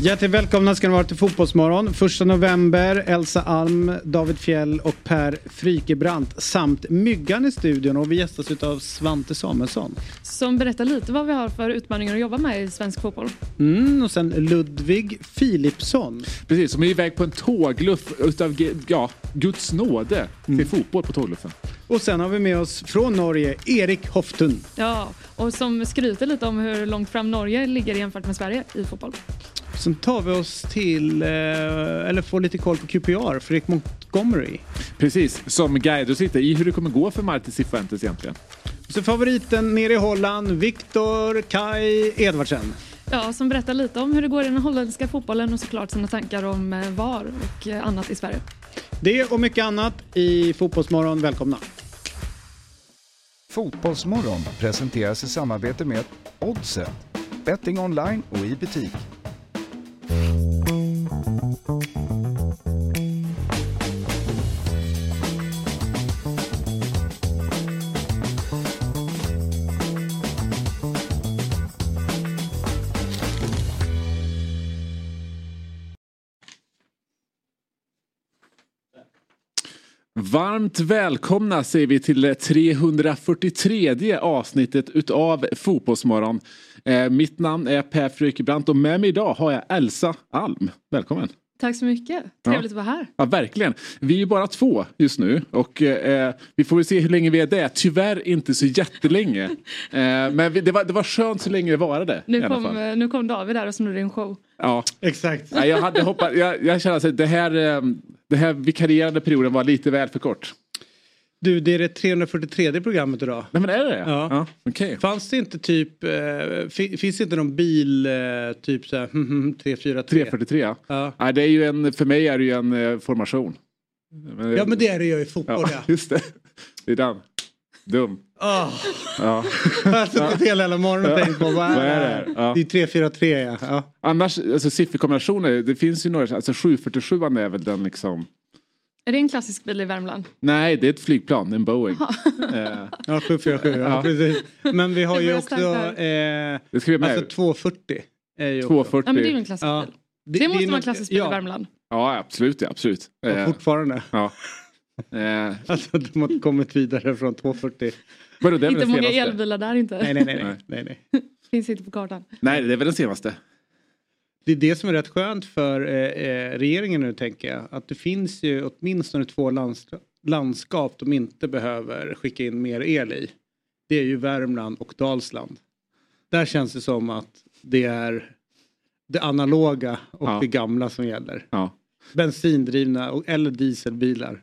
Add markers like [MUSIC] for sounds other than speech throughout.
Hjärtligt välkomna ska ni vara till Fotbollsmorgon. Första november, Elsa Alm, David Fjell och Per Frykebrant samt Myggan i studion och vi gästas av Svante Samuelsson. Som berättar lite vad vi har för utmaningar att jobba med i svensk fotboll. Mm, och sen Ludvig Philipsson. Precis, som är iväg på en tågluff utav ja, Guds nåde till mm. fotboll på tågluffen. Och sen har vi med oss från Norge, Erik Hoftun. Ja, och som skryter lite om hur långt fram Norge ligger jämfört med Sverige i fotboll. Sen tar vi oss till, eh, eller får lite koll på QPR, Fredrik Montgomery. Precis, som guide och sitter i hur det kommer gå för Martin Cifuentes egentligen. Så favoriten nere i Holland, Viktor Kai Edvardsen. Ja, som berättar lite om hur det går i den holländska fotbollen och såklart sina tankar om eh, VAR och eh, annat i Sverige. Det och mycket annat i Fotbollsmorgon. Välkomna! Fotbollsmorgon presenteras i samarbete med Oddset, betting online och i butik. Varmt välkomna säger vi till 343 avsnittet utav Fotbollsmorgon. Eh, mitt namn är Per Frykebrant och med mig idag har jag Elsa Alm. Välkommen! Tack så mycket. Trevligt ja. att vara här. Ja, verkligen. Vi är ju bara två just nu och eh, vi får väl se hur länge vi är det. Tyvärr inte så jättelänge. [LAUGHS] eh, men vi, det, var, det var skönt så länge det varade. Nu, kom, eh, nu kom David där och snodde din show. Ja, exakt. Ja, jag, hade hoppat, jag, jag kände att det här, eh, det här vikarierande perioden var lite väl för kort. Du, det är det 343 programmet idag. Nej men är det Ja. ja okay. Fanns det inte typ, eh, finns det inte någon bil eh, typ så här, [LAUGHS] 343? 343 ja. Nej, det är ju en, för mig är det ju en eh, formation. Men, ja men det är det ju i fotboll ja. ja. [LAUGHS] Just det, det är den. Dum. Oh. Ja. [LAUGHS] jag har suttit hela, hela morgonen och tänkt på vad är, det är Ja. Det är 343 ja. ja. Annars, alltså sifferkombinationer, det finns ju några, alltså 747 är väl den liksom är det en klassisk bil i Värmland? Nej, det är ett flygplan, en Boeing. eh. Ja, 747, ja, precis. Men vi har ju också eh, det ska vi med. Alltså 240. Är ju 240. Ja, men det är ju en klassisk ja. bil. Det, det måste vara en klassisk bil ja. i Värmland. Ja, absolut. Ja, absolut. Eh. fortfarande. Ja. [LAUGHS] Eh. Alltså de har kommit vidare från 240. Vadå, det är inte många senaste? elbilar där inte. Nej, nej, nej. nej, nej, nej. [LAUGHS] Finns inte på kartan. Nej, det är väl den senaste. Det är det som är rätt skönt för eh, eh, regeringen nu tänker jag. Att det finns ju åtminstone två lands landskap de inte behöver skicka in mer el i. Det är ju Värmland och Dalsland. Där känns det som att det är det analoga och ja. det gamla som gäller. Ja. Bensindrivna och, eller dieselbilar.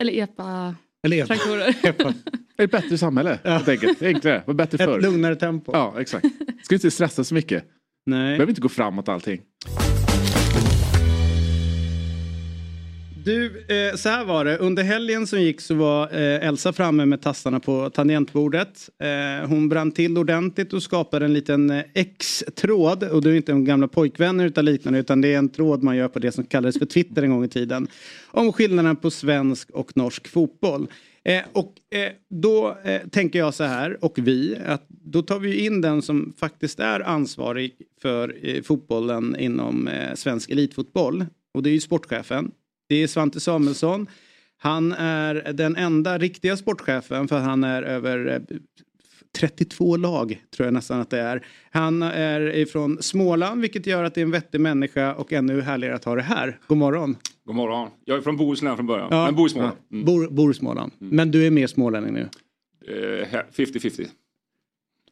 Eller EPA. Eller EPA. Traktorer. [LAUGHS] EPA. Ett bättre samhälle ja. helt enkelt. Enklare, var bättre förr. Ett lugnare tempo. Ja exakt. Ska inte stressa så mycket. Nej. Behöver inte gå framåt allting. Du, eh, så här var det. Under helgen som gick så var eh, Elsa framme med tassarna på tangentbordet. Eh, hon brann till ordentligt och skapade en liten eh, X-tråd. Och det är inte en gamla pojkvänner utan liknande utan det är en tråd man gör på det som kallades för Twitter en gång i tiden. Om skillnaden på svensk och norsk fotboll. Eh, och eh, då eh, tänker jag så här, och vi, att då tar vi in den som faktiskt är ansvarig för eh, fotbollen inom eh, svensk elitfotboll. Och det är ju sportchefen. Det är Svante Samuelsson. Han är den enda riktiga sportchefen för han är över 32 eh, lag tror jag nästan att det är. Han är ifrån Småland vilket gör att det är en vettig människa och ännu härligare att ha det här. God morgon! God morgon. Jag är från Bohuslän från början, ja. men bor i Småland. Mm. Bor, bor i Småland. Mm. Men du är mer smålänning nu? 50-50. Uh,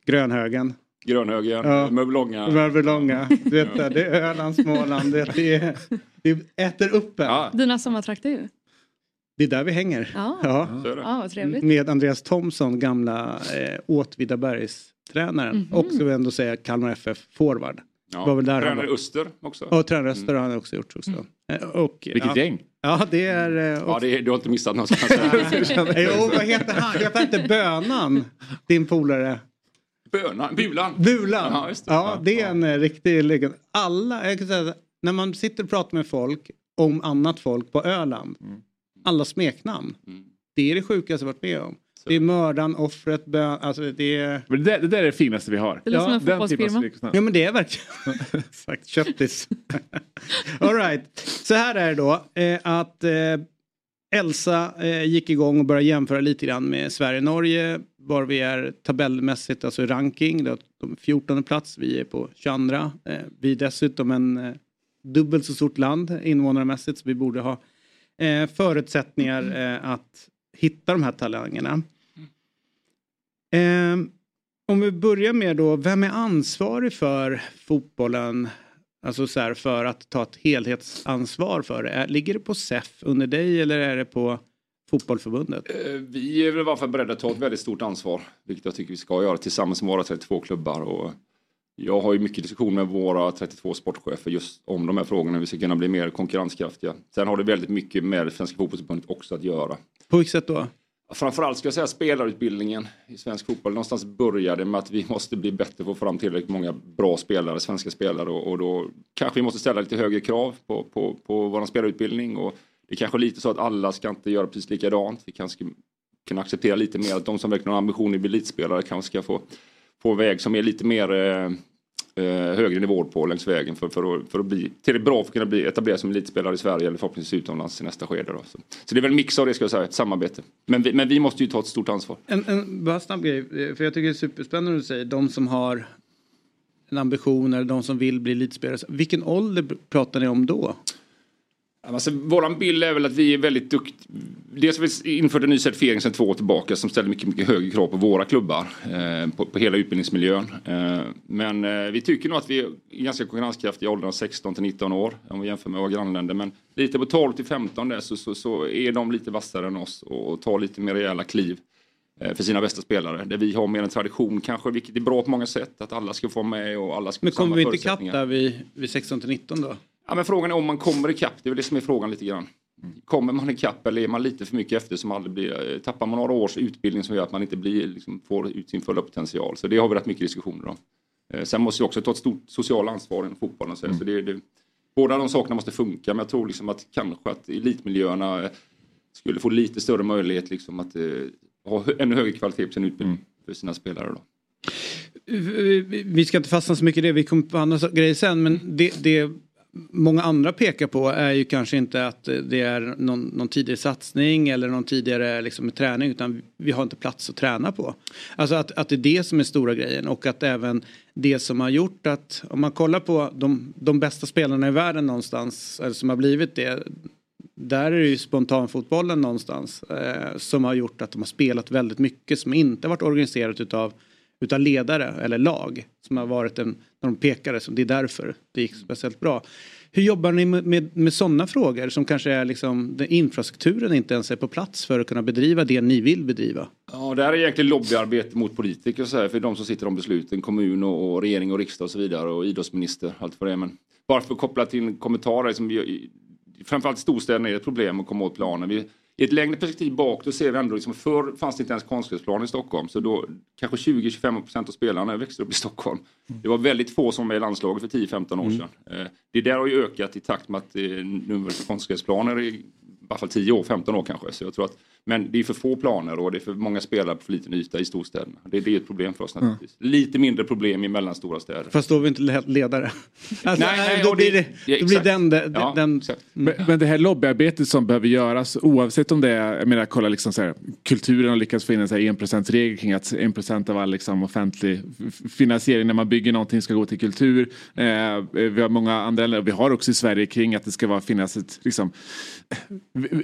Grönhögen? Grönhögen, ja. Mörbylånga. Mörbylånga. Det, det är Öland, Småland. Det, det, det äter upp en. Ja. Dina sommartrakter ju. Det är där vi hänger. Ja, ja. ja vad trevligt. Med Andreas Thomsson, gamla eh, Åtvidabergstränaren. Mm -hmm. Och så vill jag ändå säga Kalmar FF forward. Ja. Var väl där tränare var... Öster också. Ja, tränare Öster mm. har han också gjort också. Mm. Eh, och, Vilket ja. gäng. Ja, det är... Och... Eh, ja, det är, du har inte missat någonstans. [LAUGHS] jo, vad heter han? Heter inte Bönan? Din polare? Bönan? Bulan? Bulan. Ja, det. ja, det är en ja. Eh, riktig legend. Alla, jag kan säga, när man sitter och pratar med folk om annat folk på Öland. Mm. Alla smeknamn. Mm. Det är det sjukaste jag varit med om. Det är mördaren, offret, bön, alltså det är... Men det, det där är det finaste vi har. Det låter som en Den typen av fotbollsfirma. Ja men det är verkligen [LAUGHS] exakt köttis. [LAUGHS] All right. Så här är det då eh, att eh, Elsa eh, gick igång och började jämföra lite grann med Sverige-Norge. Var vi är tabellmässigt, alltså ranking. Det är de 14 plats, vi är på 22. Eh, vi är dessutom en eh, dubbelt så stort land invånarmässigt så vi borde ha eh, förutsättningar eh, att hitta de här talangerna. Eh, om vi börjar med då, vem är ansvarig för fotbollen? Alltså så här, för att ta ett helhetsansvar för det. Ligger det på SEF under dig eller är det på fotbollförbundet? Eh, Vi är väl i alla fall beredda att ta ett väldigt stort ansvar. Vilket jag tycker vi ska göra tillsammans med våra 32 klubbar. Och jag har ju mycket diskussion med våra 32 sportchefer just om de här frågorna. Vi ska kunna bli mer konkurrenskraftiga. Sen har det väldigt mycket med Svenska fotbollförbundet också att göra. På vilket sätt då? Framförallt ska jag säga spelarutbildningen i svensk fotboll. Någonstans började med att vi måste bli bättre på att få fram tillräckligt många bra spelare, svenska spelare. Och, och då kanske vi måste ställa lite högre krav på, på, på vår spelarutbildning. Och det är kanske lite så att alla ska inte göra precis likadant. Vi kanske kan kunna acceptera lite mer att de som verkligen har ambitioner att bli elitspelare kanske ska få, få en väg som är lite mer eh, eh, högre nivåer på längs vägen för, för, att, för att bli tillräckligt bra för att kunna bli etablerad som elitspelare i Sverige eller förhoppningsvis utomlands i nästa skede. Då. Så, så det är väl en mix av det ska jag säga, ett samarbete. Men vi, men vi måste ju ta ett stort ansvar. En, en bara snabb grej, eh, för jag tycker det är superspännande att du säger de som har en ambition eller de som vill bli elitspelare. Vilken ålder pratar ni om då? Alltså, våran bild är väl att vi är väldigt duktiga. Dels har vi infört en ny certifiering sedan två år tillbaka som ställer mycket, mycket högre krav på våra klubbar. Eh, på, på hela utbildningsmiljön. Eh, men eh, vi tycker nog att vi är ganska konkurrenskraftiga i åldrarna 16 till 19 år. Om vi jämför med våra grannländer. Men lite på 12 till 15 där så, så, så är de lite vassare än oss och, och tar lite mer rejäla kliv. eh, För sina bästa spelare. Där vi har mer en tradition kanske, vilket är bra på många sätt. Att alla ska få med och alla ska Men få samma kommer vi inte ikapp förutsättningar. där vid, vid 16 till 19 då? Ja, men frågan är om man kommer ikapp. Det är väl det som är frågan lite grann. Kommer man ikapp eller är man lite för mycket efter som aldrig blir, eh, tappar man några års utbildning som gör att man inte blir, liksom, får ut sin fulla potential. Så det har vi rätt mycket diskussioner om. Eh, Sen måste vi också ta ett stort socialt ansvar inom fotbollen. Så så det, det, båda de sakerna måste funka men jag tror liksom att kanske att elitmiljöerna eh, skulle få lite större möjlighet liksom att eh, ha ännu högre kvalitet på sin utbildning för sina spelare. Då. Vi ska inte fastna så mycket i det, vi kommer på andra grejer sen. Men det, det många andra pekar på är ju kanske inte att det är någon, någon tidigare satsning eller någon tidigare liksom, träning utan vi har inte plats att träna på. Alltså att, att det är det som är stora grejen och att även det som har gjort att om man kollar på de, de bästa spelarna i världen någonstans eller som har blivit det där är det ju spontanfotbollen någonstans eh, som har gjort att de har spelat väldigt mycket som inte varit organiserat utav, utav ledare eller lag som har varit en, när de pekade, som det är därför det gick speciellt bra. Hur jobbar ni med, med, med sådana frågor som kanske är liksom, den infrastrukturen inte ens är på plats för att kunna bedriva det ni vill bedriva? Ja, det här är egentligen lobbyarbete mot politiker så här, för de som sitter om besluten, kommun och, och regering och riksdag och så vidare och idrottsminister, allt vad det är. Men bara för att koppla till en kommentar, liksom, framförallt i storstäderna är det ett problem att komma åt planen. Vi, i ett längre perspektiv bak då ser vi ändå, liksom, förr fanns det inte ens konstgräsplan i Stockholm så då kanske 20-25% av spelarna växte upp i Stockholm. Det var väldigt få som var i landslaget för 10-15 år sedan. Eh, Det där har ju ökat i takt med att eh, numret på konstgräsplaner i alla fall 10 år, 15 år kanske. Så jag tror att, men det är för få planer och det är för många spelare på för liten yta i storstäderna. Det, det är ett problem för oss naturligtvis. Lite mindre problem i mellanstora städer. Fast då är vi inte le- ledare. [LAUGHS] Alltså, Nej, nej, då blir det- det, ja, då blir den, den, Ja, den exakt. Men, men det här lobbyarbetet som behöver göras oavsett om det är, jag menar kolla liksom så här, kulturen har lyckats få in en så här 1%-regel kring att 1% av all liksom offentlig finansiering när man bygger någonting ska gå till kultur. Eh, vi har många andra länder, vi har också i Sverige kring att det ska vara, finnas ett liksom,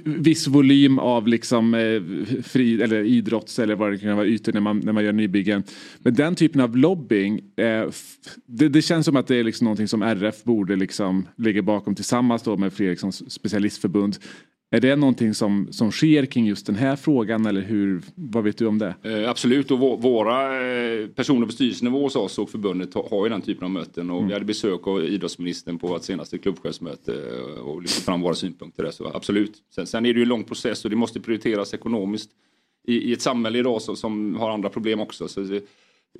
viss volym av liksom, eh, fri, eller idrotts eller vad det kan vara ytor när man, när man gör nybyggen. Men den typen av lobbying, eh, det, det känns som att det är liksom någonting som RF borde liksom ligga bakom tillsammans då med Fredrikssons specialistförbund. Är det någonting som, som sker kring just den här frågan eller hur, vad vet du om det? Eh, absolut, och vå- våra eh, personer på styrelsenivå hos oss och förbundet har, har ju den typen av möten. Och Vi hade besök av idrottsministern på vårt senaste klubbchefsmöte eh, och lyfte fram våra synpunkter där. Så absolut. Sen, sen är det ju en lång process och det måste prioriteras ekonomiskt i, i ett samhälle idag som, som har andra problem också. Så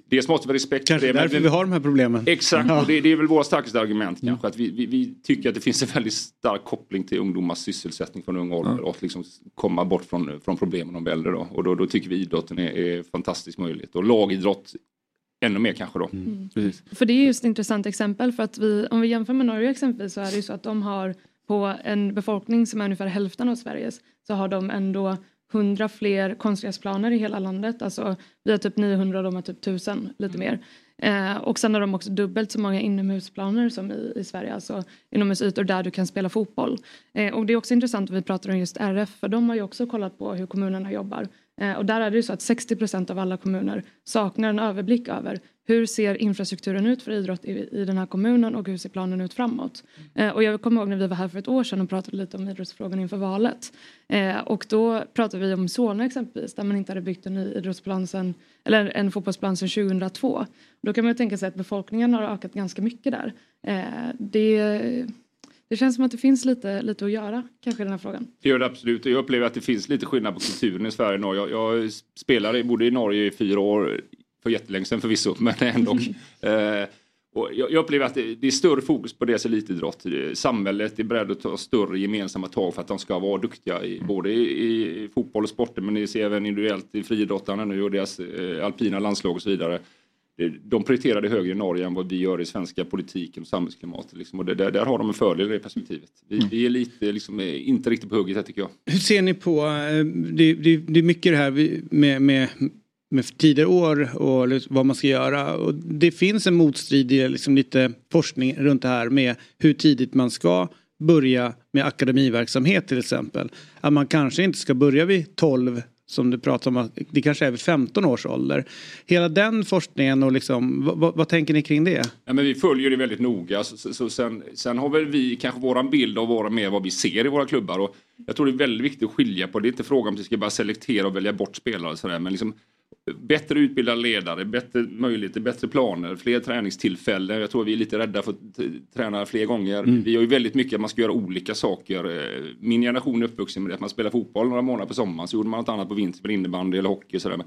Dels måste vi respekt Kanske det. därför men, vi har de här problemen. Exakt, Ja. och det, det är väl våra starkaste argument kanske. Att vi, vi, vi tycker att det finns en väldigt stark koppling till ungdomars sysselsättning från ung ålder och att liksom komma bort från, från problemen de blir äldre. Då. Och då, då tycker vi idrotten är, är fantastisk möjlighet. Och lagidrott ännu mer kanske då. Precis. För det är just ett intressant exempel för att vi, om vi jämför med Norge exempelvis så är det ju så att de har på en befolkning som är ungefär hälften av Sveriges så har de ändå 100 fler konstgräsplaner i hela landet. Alltså vi har typ 900 och de har typ 1000, lite mer. Eh, och sen har de också dubbelt så många inomhusplaner som i, i Sverige, alltså inomhusytor där du kan spela fotboll. Eh, och det är också intressant att vi pratar om just RF för de har ju också kollat på hur kommunerna jobbar. Eh, och där är det ju så att 60 procent av alla kommuner saknar en överblick över hur ser infrastrukturen ut för idrott i, i den här kommunen och hur ser planen ut framåt. Eh, och jag kommer ihåg när vi var här för ett år sedan och pratade lite om idrottsfrågan inför valet. Eh, och då pratade vi om Solna exempelvis där man inte hade byggt en ny idrottsplan sen, eller en fotbollsplan sedan 2002. Då kan man ju tänka sig att befolkningen har ökat ganska mycket där. Eh, det, det känns som att det finns lite, lite att göra kanske i den här frågan. Det gör det absolut. Jag upplever att det finns lite skillnad på kulturen i Sverige och Norge. Jag, jag spelade, bodde i Norge i fyra år, för jättelänge sedan förvisso, men ändå. eh, och jag, jag upplever att det, det är större fokus på deras elitidrott. Samhället är beredd att ta större gemensamma tag för att de ska vara duktiga i, både i, i fotboll och sporter men det ser även individuellt i friidrottarna nu och deras eh, alpina landslag och så vidare. Det- De prioriterar det högre i Norge än vad vi gör i svenska politiken och samhällsklimatet. Liksom. Och det, där, där har de en fördel i det perspektivet. Vi, vi är lite, liksom, eh, inte riktigt på hugget här tycker jag. Hur ser ni på, eh, det, det, det är mycket det här med, med, med tidigare år och vad man ska göra. Och det finns en motstridig liksom lite forskning runt det här med hur tidigt man ska börja med akademiverksamhet till exempel. Att man kanske inte ska börja vid 12 som du pratar om, att det kanske är vid 15 års ålder. Hela den forskningen och liksom, vad, vad, tänker ni kring det? Ja, men vi följer det väldigt noga. Så, så, så sen, sen har väl vi kanske våran bild av våra med vad vi ser i våra klubbar. Och jag tror det är väldigt viktigt att skilja på. Det är inte frågan om att vi ska bara selektera och välja bort spelare. Och sådär, men liksom, bättre utbildade ledare, bättre möjligheter, bättre planer, fler träningstillfällen. Jag tror vi är lite rädda för att träna fler gånger. Vi har ju väldigt mycket att man ska göra olika saker. Eh, Min generation är uppvuxen med det att man spelar fotboll några månader på sommaren. Så gjorde man något annat på vintern, innebandy eller hockey och sådär.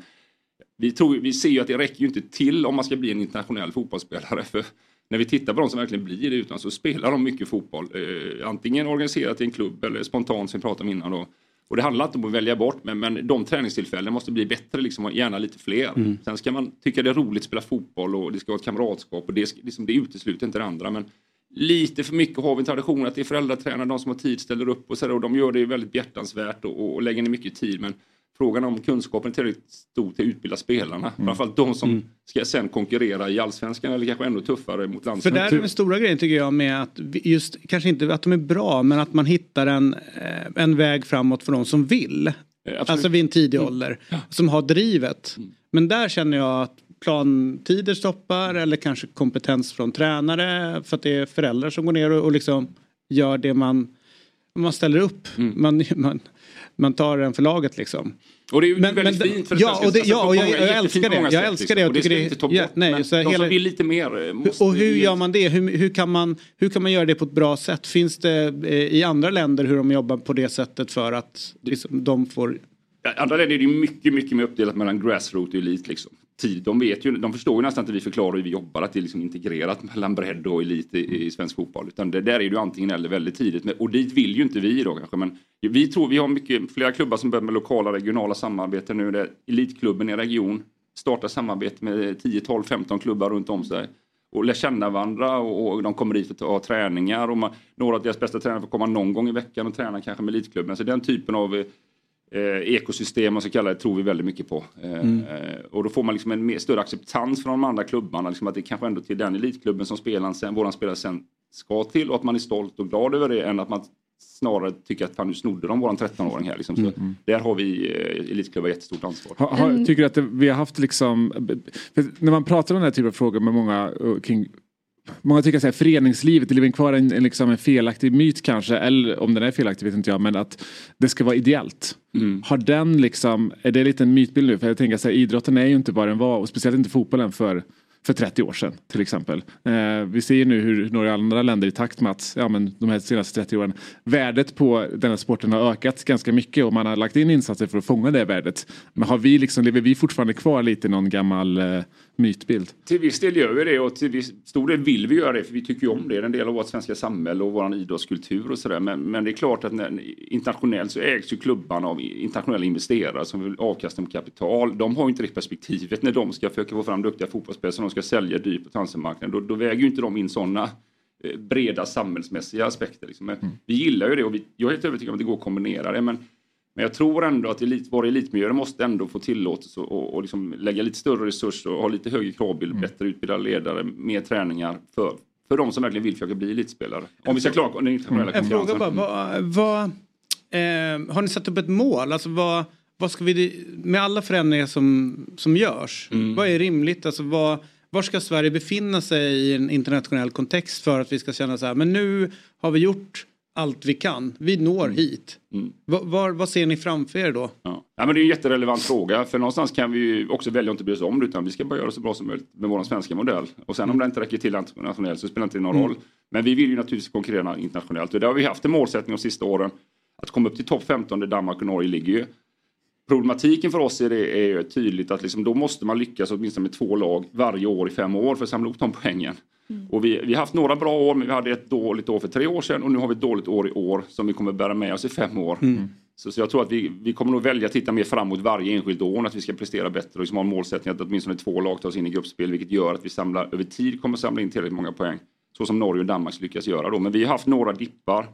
Vi, tror, vi ser ju att det räcker ju inte till om man ska bli en internationell fotbollsspelare. För när vi tittar på de som verkligen blir det utan så spelar de mycket fotboll. Eh, antingen organiserat i en klubb eller spontant som vi pratade om innan. Då. Och det handlar inte om att välja bort men, men de träningstillfällen måste bli bättre liksom, och gärna lite fler. Sen ska man tycka det är roligt att spela fotboll och det ska vara ett kamratskap och det, liksom, det utesluter inte det andra. Men lite för mycket har vi en tradition att det är föräldratränare, de som har tid ställer upp och, så där, och de gör det väldigt behjärtansvärt och, och, och lägger ner mycket tid. Men frågan om kunskapen är tillräckligt stor till att utbilda spelarna. Framförallt de som ska sen konkurrera i allsvenskan eller kanske ännu tuffare mot För landslaget. där är den stora grejen tycker jag med att just, kanske inte att de är bra, men att man hittar en, eh, en väg framåt för de som vill. absolut. Alltså vid en tidig ålder. Som har drivet. Men där känner jag att plantider stoppar eller kanske kompetens från tränare för att det är föräldrar som går ner och, och liksom gör det man, man ställer upp. Man, man, man tar den för laget liksom. Och det är ju Men- väldigt men- fint för ja, svenska- och det- ja, och jag- jag jättefint älskar det. Jag älskar det. Jag Och det ska det- inte ta bort. ja, nej, så de hela- som vill lite mer eh, måste Och hur gör man det? Hur, hur, kan man, hur kan man göra det på ett bra sätt? Finns det eh, i andra länder hur de jobbar på det sättet för att liksom, de får... Ja, Andra länder är det mycket, mycket mer uppdelat mellan grassroot och elit. Liksom. Tid, de, vet ju, de förstår ju nästan inte vi förklarar hur vi jobbar, att det är liksom integrerat mellan bredd och elit i, i svensk fotboll. Utan det där är du antingen eller väldigt tidigt. Men, och dit vill ju inte vi då kanske. Men vi tror, vi har mycket, flera klubbar som börjar med lokala regionala samarbeten nu. Där elitklubben i en region startar samarbete med 10, 12, 15 klubbar runt om sig. Och lär känna varandra och, och de kommer dit för att ha träningar. Och man, några av deras bästa tränare får komma någon gång i veckan och träna kanske med elitklubben. Så den typen av eh, eh, ekosystem och så kallar det tror vi väldigt mycket på. Eh, eh, och då får man liksom en mer, större acceptans från de andra klubbarna. Liksom att det kanske ändå till den elitklubben som spelaren sen, våran spelare sen ska till och att man är stolt och glad över det än att man snarare tycker att fan nu snodde de våran 13-åring här. Liksom. Så Där har vi eh, elitklubbar jättestort ansvar. Ha, ha, tycker du att det, vi har haft liksom, när man pratar om den här typen av frågor med många eh, kring Många tycker att föreningslivet, det lever kvar en, en, liksom en felaktig myt kanske, eller om den är felaktig vet inte jag, men att det ska vara ideellt. Har den liksom, är det lite en mytbild nu? För jag tänker så här, idrotten är ju inte vad den var, och speciellt inte fotbollen för för 30 år sedan till exempel. Eh, vi ser ju nu hur några andra länder i takt med att ja, men de här senaste 30 åren värdet på den här sporten har ökat ganska mycket och man har lagt in insatser för att fånga det värdet. Men har vi liksom, lever vi fortfarande kvar lite i någon gammal eh, mytbild. Till viss del gör vi det och till viss stor del vill vi göra det för vi tycker ju om det. Det är en del av vårt svenska samhälle och vår idrottskultur och sådär. Men, men det är klart att när, internationellt så ägs ju klubbarna av internationella investerare som vill avkasta med kapital. De har ju inte det perspektivet när de ska försöka få fram duktiga fotbollsspelare som de ska sälja dyrt på transfermarknaden. Då, då väger ju inte de in sådana eh, breda samhällsmässiga aspekter. Liksom. Mm. Vi gillar ju det och vi, jag är helt övertygad om att det går att kombinera det. Men men jag tror ändå att elit, våra elitmiljöer måste ändå få tillåtelse och, och liksom lägga lite större resurser och ha lite högre kravbild, mm. bättre utbildade ledare, mer träningar för, för de som verkligen vill försöka bli elitspelare. Om vi ska klara den internationella mm. konkurrensen. En fråga bara, vad, vad eh, har ni satt upp ett mål? Alltså vad, vad ska vi, med alla förändringar som, som görs, mm. vad är rimligt? Alltså vad, var ska Sverige befinna sig i en internationell kontext för att vi ska känna så här, men nu har vi gjort allt vi kan. Vi når mm. hit. Mm. Var, vad ser ni framför er då? Ja. ja. men det är en jätterelevant fråga. För någonstans kan vi också välja att inte bry oss om det utan vi ska bara göra så bra som möjligt med vår svenska modell. Och sen om det inte räcker till internationellt så spelar det inte någon mm. roll. Men vi vill ju naturligtvis konkurrera internationellt och där har vi haft en målsättning de sista åren. Att komma upp till topp 15 där Danmark och Norge ligger ju. Problematiken för oss är, det, är tydligt att liksom, då måste man lyckas åtminstone med två lag varje år i fem år för att samla upp de poängen. Mm. Och vi, vi har haft några bra år men vi hade ett dåligt år för tre år sedan och nu har vi ett dåligt år i år som vi kommer bära med oss i fem år. Mm. Så, så, jag tror att vi, vi kommer nog välja att titta mer framåt varje enskilt år att vi ska prestera bättre och liksom ha en målsättning att åtminstone två lag tar oss in i gruppspel vilket gör att vi samlar över tid kommer samla in tillräckligt många poäng. Så som Norge och Danmark lyckas göra då. Men vi har haft några dippar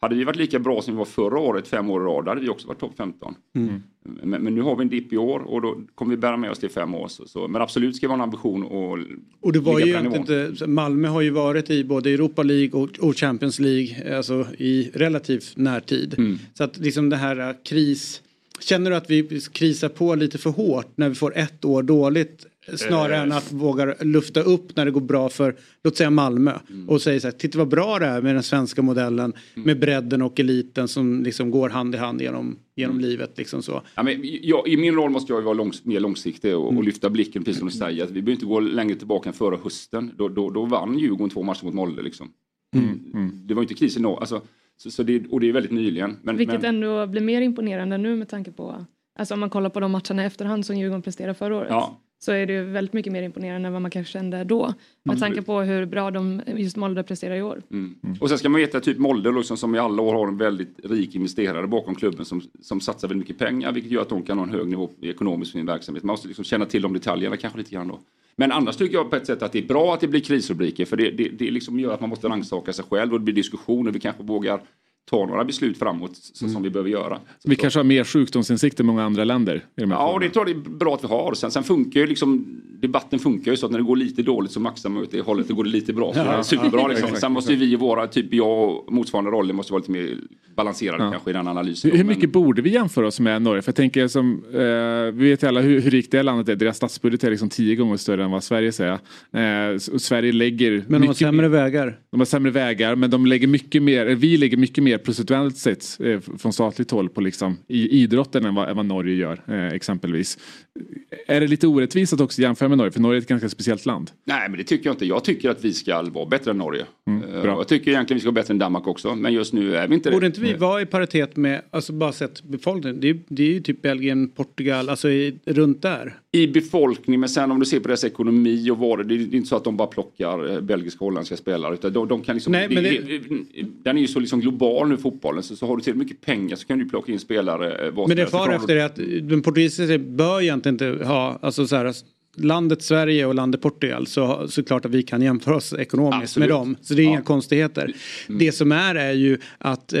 hade vi varit lika bra som vi var förra året, fem år i rad, hade vi också varit topp 15. Mm. Men, men, nu har vi en dipp i år och då kommer vi bära med oss till fem år. Så, så. Men absolut ska vi ha en ambition att Och det var ju inte, Malmö har ju varit i både Europa League och, och Champions League alltså i relativt närtid. Mm. Så att liksom det här kris Känner du att vi krisar på lite för hårt när vi får ett år dåligt Snarare än att våga lufta upp när det går bra för, låt säga Malmö. Mm. Och säga så här, titta vad bra det är med den svenska modellen. Mm. Med bredden och eliten som liksom går hand i hand genom, genom mm. livet. Liksom så. Ja, men jag, I min roll måste jag vara långs, mer långsiktig och, och, mm. lyfta blicken precis som du säger. vi behöver inte gå längre tillbaka än förra hösten. Då, då, då vann Djurgården två matcher mot Molde. Liksom. Mm. Det var inte kris i norr. Alltså, så, så det, och det är väldigt nyligen. Men, Vilket men... ändå blir mer imponerande nu med tanke på Alltså om man kollar på de matcherna i efterhand som Djurgården presterade förra året. Ja så är det väldigt mycket mer imponerande än vad man kanske kände då. Med tanke på hur bra de just Molde presterar i år. Mm. Mm. Och sen ska man veta typ Molde liksom, som i alla år har en väldigt rik investerare bakom klubben som, som satsar väldigt mycket pengar vilket gör att de kan ha en hög nivå ekonomiskt för sin verksamhet. Man måste liksom känna till de detaljerna kanske lite grann då. Men annars tycker jag på ett sätt att det är bra att det blir krisrubriker för det, det, det liksom gör att man måste rannsaka sig själv och det blir diskussioner. Vi kanske vågar ta några beslut framåt så, mm. som vi behöver göra. Så vi så. kanske har mer sjukdomsinsikt än många andra länder? ja, och det tror jag det är bra att vi har. Sen, sen funkar ju liksom, debatten funkar ju så att när det går lite dåligt så maxar man ut det hållet, då går det lite bra. Så ja, det är superbra liksom. [LAUGHS] Sen måste ju vi i våra, typ jag och motsvarande roller måste vara lite mer balanserade ja. kanske i den analysen. Hur, hur mycket men... borde vi jämföra oss med Norge? För jag tänker som, eh, vi vet ju alla hur, hur rikt det landet är. Deras statsbudget är liksom tio gånger större än vad Sverige säger. Eh, Sverige lägger... Men de har sämre mer, vägar. De har sämre vägar men de lägger mycket mer, vi lägger mycket mer procentuellt sett eh, från statligt håll på liksom, i idrotten än vad, än vad Norge gör eh, exempelvis. Är det lite orättvist att också jämföra med Norge? För Norge är ett ganska speciellt land. Nej men det tycker jag inte. Jag tycker att vi ska vara bättre än Norge. Mm, eh, jag tycker egentligen vi ska vara bättre än Danmark också. Men just nu är vi inte det. Borde inte vi vara i paritet med, alltså bara sett befolkningen. Det är, det är ju typ Belgien, Portugal, alltså i, runt där. I befolkning men sen om du ser på deras ekonomi och vad det är inte så att de bara plockar belgiska och holländska spelare. Utan de, de kan liksom, Nej, men det, den är ju så liksom global nu fotbollen. Så, så har du tillräckligt mycket pengar så kan du plocka in spelare. Eh, men det far efter är att den portugisiska bör egentligen inte ha, alltså så här, landet Sverige och landet Portugal så, så klart att vi kan jämföra oss ekonomiskt Absolut. med dem. Så det är ja. inga konstigheter. Mm. Det som är är ju att eh,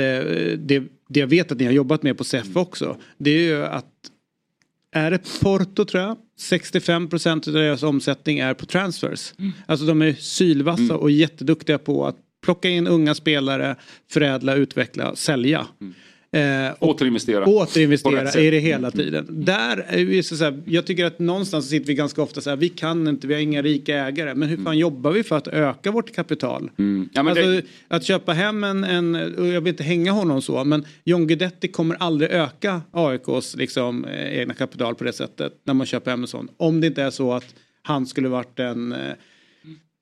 det, det jag vet att ni har jobbat med på SEF mm. också. Det är ju att är det Porto tror jag 65 procent av deras omsättning är på transfers. Mm. Alltså de är sylvassa mm. och jätteduktiga på att plocka in unga spelare, förädla, utveckla, sälja. Mm. Eh, återinvestera. Återinvestera i det hela mm. tiden. Mm. Där är vi så här, jag tycker att någonstans sitter vi ganska ofta så här, vi kan inte, vi har inga rika ägare. Men hur fan mm. jobbar vi för att öka vårt kapital? Mm. Ja, alltså, det... Att köpa hem en, en, jag vill inte hänga honom så, men John Guidetti kommer aldrig öka AIKs liksom, eh, egna kapital på det sättet när man köper hem en sån. Om det inte är så att han skulle varit en eh,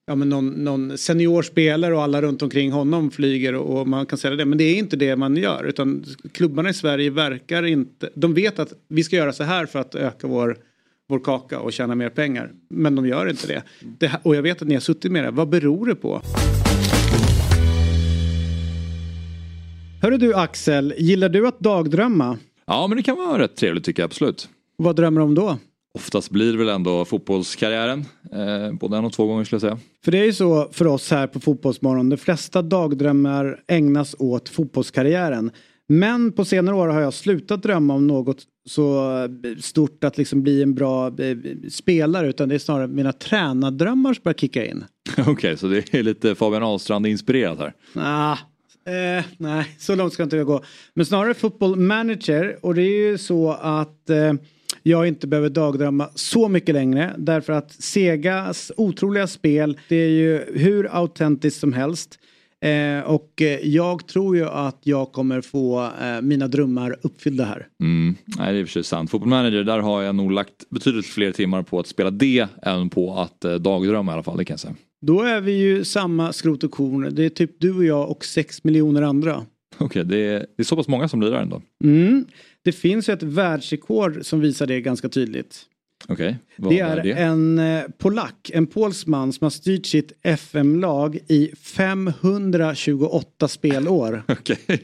ja, men någon, någon senior spelare och alla runt omkring honom flyger och, och, man kan säga det. Men det är inte det man gör utan klubbarna i Sverige verkar inte. De vet att vi ska göra så här för att öka vår, vår kaka och tjäna mer pengar. Men de gör inte det. det och jag vet att ni har suttit med det. Vad beror det på? Hörru du Axel, gillar du att dagdrömma? Ja men det kan vara rätt trevligt tycker jag absolut. Vad drömmer du om då? Oftast blir väl ändå fotbollskarriären. Eh, både en och två gånger skulle jag säga. För det är ju så för oss här på Fotbollsmorgon. De flesta dagdrömmar ägnas åt fotbollskarriären. Men på senare år har jag slutat drömma om något så stort att liksom bli en bra eh, spelare utan det är snarare mina tränardrömmar som börjar kicka in. [LAUGHS] Okej, okay, så det är lite Fabian Ahlstrand inspirerat här? Ah, eh, nej, så långt ska inte jag gå. Men snarare football manager och det är ju så att eh, jag inte behöver dagdrömma så mycket längre därför att Segas otroliga spel det är ju hur autentiskt som helst. Eh, och eh, jag tror ju att jag kommer få eh, mina drömmar uppfyllda här. Mm. Nej, det är i och för sig sant. Football manager, där har jag nog lagt betydligt fler timmar på att spela det än på att eh, dagdrömma i alla fall, det kan jag säga. Då är vi ju samma skrot och korn. Det är typ du och jag och sex miljoner andra. Okej, okay, det, är, det är så pass många som blir där ändå. Mm. Det finns ju ett världsrekord som visar det ganska tydligt. Okay. Det är, är det? en eh, polack, en polsman som har styrt sitt FM-lag i 528 spelår. [LAUGHS] Okay.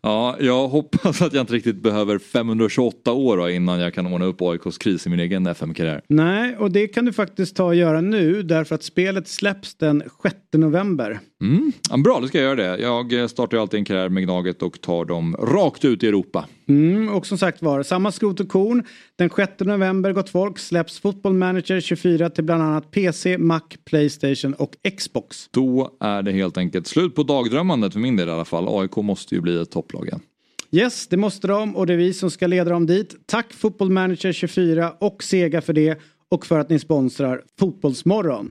Ja, jag hoppas att jag inte riktigt behöver 528 år innan jag kan ordna upp AIKs kris i min egen FM-karriär. Nej, och det kan du faktiskt ta och göra nu därför att spelet släpps den 6 november. Mm. Ja, bra, då ska jag göra det. Jag startar ju alltid en karriär med Gnaget och tar dem rakt ut i Europa. Mm, och som sagt var, samma skrot och korn. Den 6 november, gott folk, släpps Football Manager 24 till bland annat PC, Mac, Playstation och Xbox. Då är det helt enkelt slut på dagdrömmandet för min del i alla fall. AIK måste ju bli ett topplag igen. Yes, det måste de och det är vi som ska leda dem dit. Tack Football Manager 24 och Sega för det och för att ni sponsrar Fotbollsmorgon.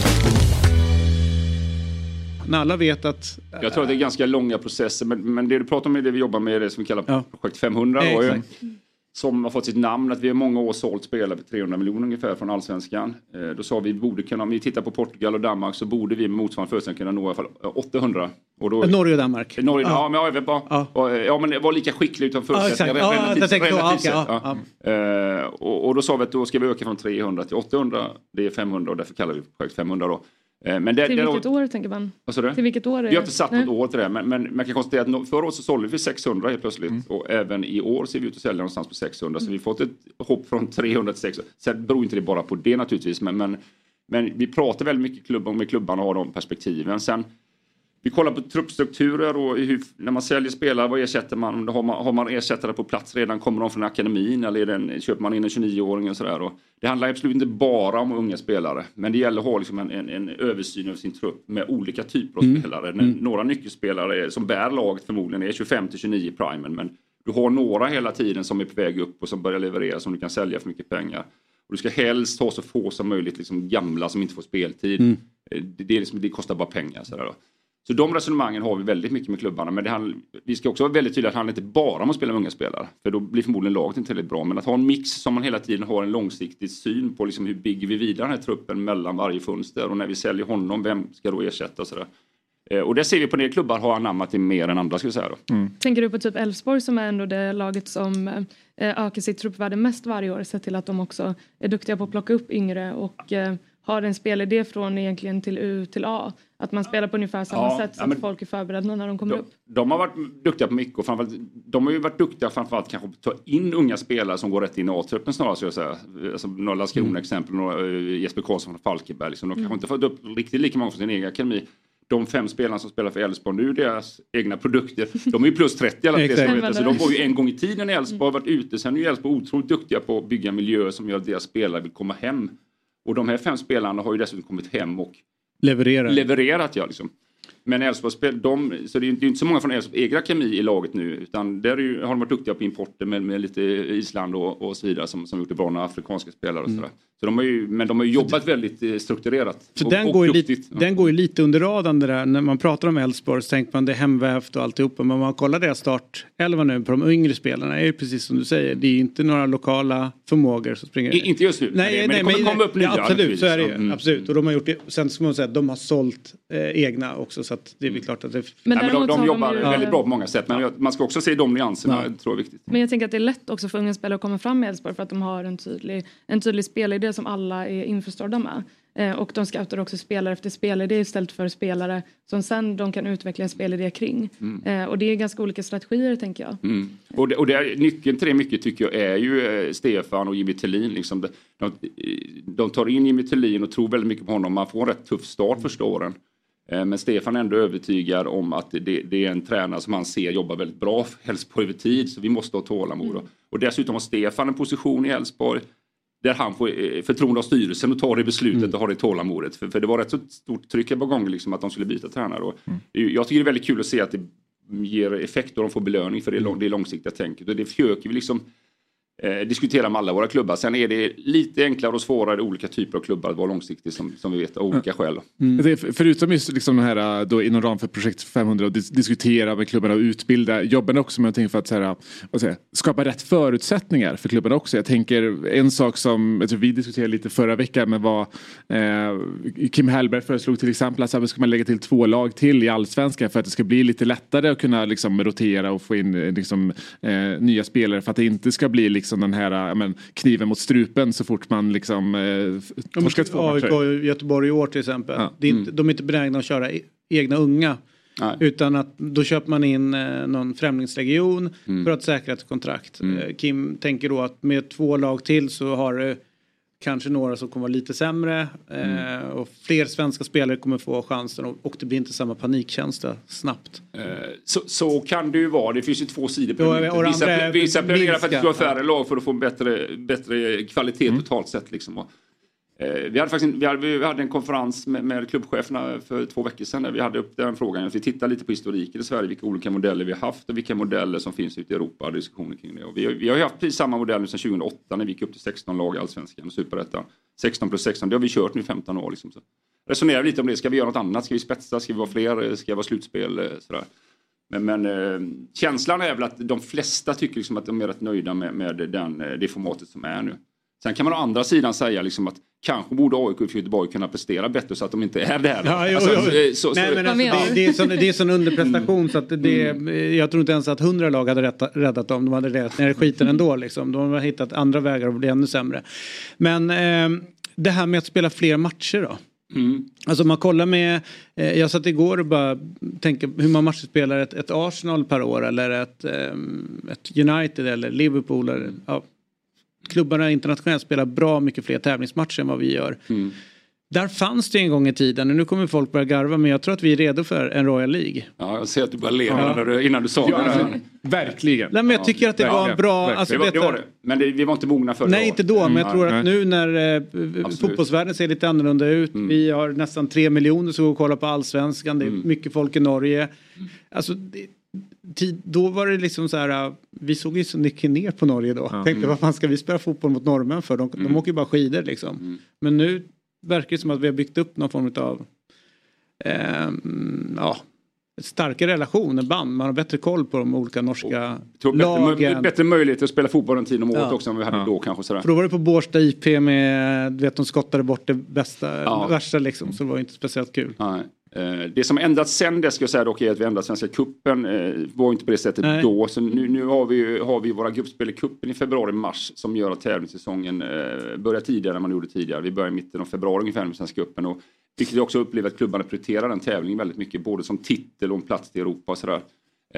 När alla vet att... Jag tror att det är ganska långa processer men, men det du pratar om är det vi jobbar med, det som vi kallar ja. projekt 500. Ja, och, som har fått sitt namn, att vi har många år sålt spelare för 300 miljoner ungefär från allsvenskan. Eh, då sa vi borde kunna, om vi tittar på Portugal och Danmark så borde vi med motsvarande förutsättningar kunna nå i alla fall 800. Och då, Norge och Danmark? Norge, ja. ja men även bara, ja. ja men var lika skicklig utan förutsättningar. Ja, relativt, ja, relativt sett. Ja, ja. Och, och, då sa vi att då ska vi öka från 300 till 800. Det är 500 och därför kallar vi projekt 500 då. Eh, men det, till det, vilket år tänker man? Vad Till vilket år? Är vi har inte satt något år till det men, men man kan konstatera att förra året så sålde vi 600 helt plötsligt mm. och även i år ser vi ut att sälja någonstans på 600 mm. så vi har fått ett hopp från 300 till 600. Sen beror inte det bara på det naturligtvis men, men, men vi pratar väldigt mycket klubb, med klubbarna och har de perspektiven. Sen vi kollar på truppstrukturer och hur, när man säljer spelare, vad ersätter man? Har man, har man ersättare på plats redan? Kommer de från akademin eller en, köper man in en 29-åring och sådär? Och det handlar absolut inte bara om unga spelare, men det gäller att ha liksom en, en, en översyn av sin trupp med olika typer av mm. spelare. Mm. Några nyckelspelare som bär laget förmodligen är 25 till 29 i primen, men du har några hela tiden som är på väg upp och som börjar leverera som du kan sälja för mycket pengar. Och du ska helst ha så få som möjligt liksom gamla som inte får speltid. Mm. Det, det, liksom, det, kostar bara pengar. Sådär då. Så de resonemangen har vi väldigt mycket med klubbarna. Men handl, vi ska också vara väldigt tydliga att det handlar inte bara om att spela med unga spelare. För då blir förmodligen laget inte tillräckligt bra. Men att ha en mix som man hela tiden har en långsiktig syn på liksom hur bygger vi vidare den här truppen mellan varje fönster. Och när vi säljer honom, vem ska då ersätta? Och, sådär. Eh, och det ser vi på en del klubbar har anammat det mer än andra. Ska vi säga då. Mm. Tänker du på typ Elfsborg som är ändå det laget som eh, ökar sitt truppvärde mest varje år. Sett till att de också är duktiga på att plocka upp yngre och eh, har en spelidé från egentligen till U till A. Att man spelar på ungefär samma ja, sätt så ja, att folk är förberedda när de kommer de, upp. De har varit duktiga på mycket och framförallt, de har ju varit duktiga framförallt kanske på att ta in unga spelare som går rätt in i A-truppen snarare skulle jag säga. Alltså, några Landskrona mm. exempel, några, uh, Jesper Karlsson från Falkenberg. Liksom. De mm. kanske inte fått upp riktigt lika många från sin egen akademi. De fem spelarna som spelar för Elfsborg nu, deras egna produkter, de är ju plus 30 alla tre Så de var ju en gång i tiden i Elfsborg, mm. varit ute. Sen är ju Elfsborg otroligt duktiga på att bygga miljöer som gör att deras spelare vill komma hem och de här fem spelarna har ju dessutom kommit hem och Levererar. levererat. Ja, liksom. Men Elfsborg de, så det är inte så många från Elfsborgs egna kemi i laget nu. Utan där är ju, har de varit duktiga på importer med, med lite Island och, och så vidare som, som gjort det bra med afrikanska spelare och sådär. Så de har ju, men de har ju jobbat väldigt eh, strukturerat. För och, den, och går ju lite. Ja. den går ju lite under radarn det där. När man pratar om Elfsborg så tänker man det är hemvävt och alltihopa. Men om man kollar deras startelva nu på de yngre spelarna är ju precis som du säger. Det är ju inte några lokala förmågor som springer. I- Inte just nu, Nej, men nej, men det kommer komma upp nya, Ja, absolut, så är det ju. Mm. Absolut. Och de har gjort det. Sen ska man säga att de har sålt eh, egna också. Så att det är väl klart att det... Men Nej, men de, de har de jobbar ju- väldigt bra på många sätt. Men man ska också se de nyanserna, Ja. tror jag är viktigt. Men jag tänker att det är lätt också för unga spelare att komma fram med Elfsborg för att de har en tydlig, en tydlig spelidé som alla är införstådda med. Eh, och de scoutar också spelare efter spelidé istället för spelare som sen de kan utveckla en spelidé kring. Eh, och det är ganska olika strategier tänker jag. Mm. Och, det, och det, nyckeln till det mycket tycker jag är ju eh, Stefan och Jimmy Tillin. Liksom. De, de, tar in Jimmy Tillin och tror väldigt mycket på honom. Man får en rätt tuff start första åren. Eh, Men Stefan är ändå övertygad om att det, det är en tränare som han ser jobbar väldigt bra för Elfsborg över tid. Så vi måste ha tålamod. Och- Och dessutom har Stefan en position i Elfsborg där han får eh, förtroende av styrelsen och tar det beslutet och har det tålamodet. För, för det var rätt så stort tryck ett par gånger liksom att de skulle byta tränare. Och ju- Jag tycker det är väldigt kul att se att det ger effekt och de får belöning för det, lång, det långsiktiga tänket. Och det försöker vi liksom eh, diskutera med alla våra klubbar. Sen är det lite enklare och svårare olika typer av klubbar att vara långsiktig som, som vi vet av olika skäl. Det är, förutom just liksom den här då inom ram för projekt 500 och dis- diskutera med klubbarna och utbilda jobbar ni också med någonting för att här, jag, skapa rätt förutsättningar för klubbarna också. Jag tänker en sak som tror vi diskuterade lite förra veckan men var eh, Kim Hellberg föreslog till exempel att så här, ska man lägga till två lag till i allsvenskan för att det ska bli lite lättare att kunna liksom, rotera och få in eh, liksom, eh, nya spelare för att det inte ska bli liksom den här men, kniven mot strupen så fort man liksom eh, torskar två AIK matcher. och Göteborg i år till exempel. Ja. Det är inte, De är inte benägna att köra e- egna unga. Nej. Utan att då köper man in eh, någon främlingslegion Mm. för att säkra ett kontrakt. Eh, Kim tänker då att med två lag till så har du kanske några som kommer vara lite sämre. Eh, Mm. och fler svenska spelare kommer få chansen och, och det blir inte samma panikkänsla snabbt. Eh, Så, så kan det ju vara. Det finns ju två sidor på det. det Vissa, planerar för att det ska vara färre lag för att få en bättre, bättre kvalitet Mm. totalt sett. Liksom. Eh, vi, hade faktiskt, en- vi, hade, vi hade en konferens med, med klubbcheferna för två veckor sedan där vi hade upp den frågan. Vi tittade lite på historiken i Sverige, vilka olika modeller vi har haft och vilka modeller som finns ute i Europa diskussioner kring det. Och vi, har- vi har ju haft precis samma modell nu sedan 2008 när vi gick upp till 16 lag i Allsvenskan och Superettan. 16 plus 16, det har vi kört nu i 15 år. Liksom, så. Resonerar lite om det, ska vi göra något annat? Ska vi spetsa? Ska vi vara fler? Ska det vara slutspel? Eh, sådär. Men, men eh, känslan är väl att de flesta tycker liksom att de är rätt nöjda med, med den, eh, det formatet som är nu. Sen kan man å andra sidan säga liksom att kanske borde AIK och Göteborg kunna prestera bättre så att de inte är där. Ja, jo, Alltså, jo. eh, så- Nej, så- men Vad alltså, menar det, är sån, det är sån underprestation så att det, Mm. jag tror inte ens att hundra lag hade rätta, räddat dem. De hade räddat ner skiten ändå. Liksom. De har hittat andra vägar att bli ännu sämre. Men eh, det här med att spela fler matcher då? Mm. Alltså man kollar med, eh, jag satt igår och bara tänkte hur man matcher spelar ett, ett Arsenal per år eller ett, ehm, ett United eller Liverpool. Eller, ja, klubbarna internationellt spelar bra mycket fler tävlingsmatcher än vad vi gör. Mm. Där fanns det en gång i tiden, och nu kommer folk börja garva, men jag tror att vi är redo för en Royal League. Ja, jag ser att du bara ler när du- innan du sa Ja, det. alltså, verkligen. Nej, men jag tycker att det var en bra... Alltså, Det var, det var det. Men det, vi var inte mogna för det. Nej, inte då, men jag tror att nu när eh, fotbollsvärlden ser lite annorlunda ut. Vi har nästan tre miljoner som går och kollar på allsvenskan. Det är mycket folk i Norge. Alltså, det, tid, då var det liksom så här, äh, vi såg ju så mycket ner på Norge då. Tänkte, vad fan ska vi spela fotboll mot norrmän för? De, de åker ju bara skidor liksom. Men nu verkar det som att vi har byggt upp någon form av ehm, ja, starkare relation, en band. Man har bättre koll på de olika norska bättre, lagen. mö- bättre möjligheter att spela fotboll en tid om året Ja. också än vi hade Ja. då kanske. Sådär. För då var det på Bårsta IP med, du vet de skottade bort det bästa, Ja. värsta liksom. Så det var inte speciellt kul. Nej. Eh, Det som ändrats sen det ska jag säga dock är att vi ändrat Svenska Cupen. eh, var inte på det sättet Nej. då. Så nu, nu har vi, har vi våra gruppspel i cupen i februari-mars som gör att tävlingssäsongen eh, börjar tidigare än man gjorde tidigare. Vi börjar i mitten av februari ungefär med Svenska Cupen. Och, vilket jag också upplever att klubbarna prioriterar den tävlingen väldigt mycket. Både som titel och en plats till Europa och sådär.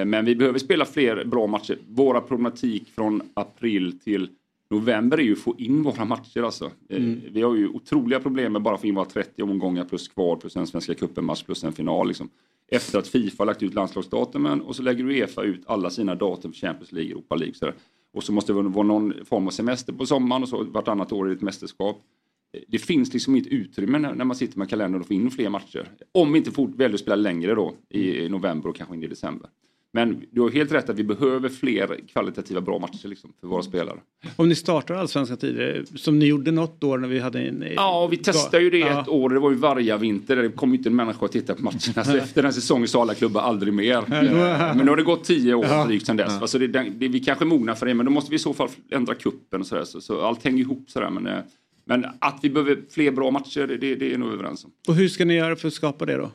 Men vi behöver spela fler bra matcher. Våra problematik från april till november är ju att få in våra matcher alltså. Eh, Vi har ju otroliga problem med bara att få in våra 30 omgångar plus kvar plus en Svenska cupen-match plus en final. Liksom. Efter att Fifa har lagt ut landslagsdatumen och så lägger Uefa ut alla sina datum för Champions League, Europa League. Sådär. Och så måste det vara någon form av semester på sommaren och så vartannat år är det ett mästerskap. det finns liksom inget utrymme när, man sitter med kalendern och får in fler matcher. Om vi inte väljer att spela längre då i november och kanske in i december. Men du har helt rätt att vi behöver fler kvalitativa bra matcher liksom, för våra spelare. Om ni startar allsvenskan tidigare, som ni gjorde något år när vi hade en... Ja, vi testade ju det Ja. ett år. Det var ju varje vinter. Det kom ju inte en människa att titta på matcherna. Så efter den säsongen sa alla klubbar aldrig mer. Men nu har det gått tio år Ja. drygt sedan dess. Alltså det, det, vi kanske är mogna för det, men då måste vi i så fall ändra kuppen och sådär. Så, så allt hänger ihop sådär. Men, eh, men att vi behöver fler bra matcher, det, det är nog överens om. Och hur ska ni göra för att skapa det då?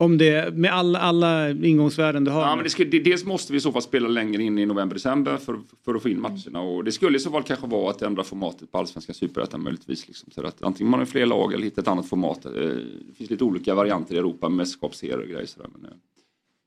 Om det, med alla, alla ingångsvärden du har. Ja, men det ska, det, dels måste vi i så fall spela längre in i november-december för, för att få in matcherna. Och det skulle i så fall kanske vara att ändra formatet på allsvenska superettan möjligtvis. Liksom. Så att antingen man har fler lag eller hittar ett annat format. Eh, Det finns lite olika varianter i Europa med mästerskapsserier och grejer. Sådär. Men, eh,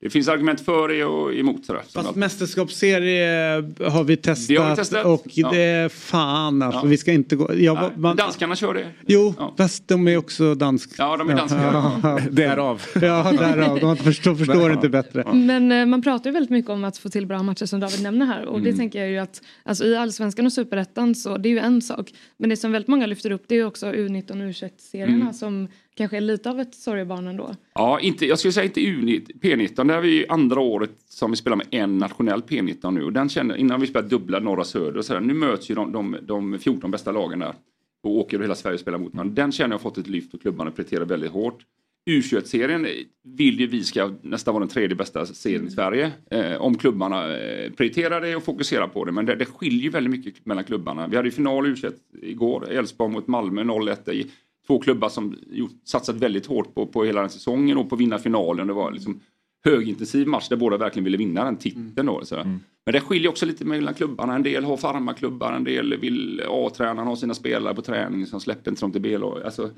det finns argument för det och emot. Sådär. Fast allt. mästerskapsserie har vi testat, Det har vi testat. och Ja. det är fan alltså. Ja. Vi ska inte gå... Jag, Nej, man, Danskarna kör det. jo, fast de är också danska. Ja, de är danska. Ja, [LAUGHS] Därav. ja därav. De förstår, förstår inte bättre. Men eh, man pratar ju väldigt mycket om att få till bra matcher som David nämner här och det Mm. tänker jag ju att alltså, i allsvenskan och superettan så det är ju en sak men det som väldigt många lyfter upp det är ju också U19 och U21-serierna Mm. som kanske är lite av ett sorgebarn ändå. Ja, inte, jag skulle säga inte U19, P19. Där är vi andra året som vi spelar med en nationell P19 nu. Den känner, innan vi spelade dubbla norra söder och sådär. Nu möts ju de, de, de 14 bästa lagen där. Och åker hela Sverige och spelar mot varandra. Den känner jag fått ett lyft och klubbarna prioriterar väldigt hårt. U21-serien vill ju vi ska nästan vara den tredje bästa serien i Sverige. Eh, om klubbarna eh, prioriterar det och fokuserar på det. Men det, det skiljer väldigt mycket mellan klubbarna. Vi hade ju final U21 igår. Elfsborg mot Malmö 0-1. Två klubbar som gjort, satsat väldigt hårt på, på hela den säsongen och på att vinna finalen. Det var liksom högintensiv match där båda verkligen ville vinna den titeln. Då, sådär. Men det skiljer också lite mellan klubbarna. En del har farmarklubbar, en del vill A-tränaren ha sina spelare på träning som släpper inte dem till B-lag. Alltså,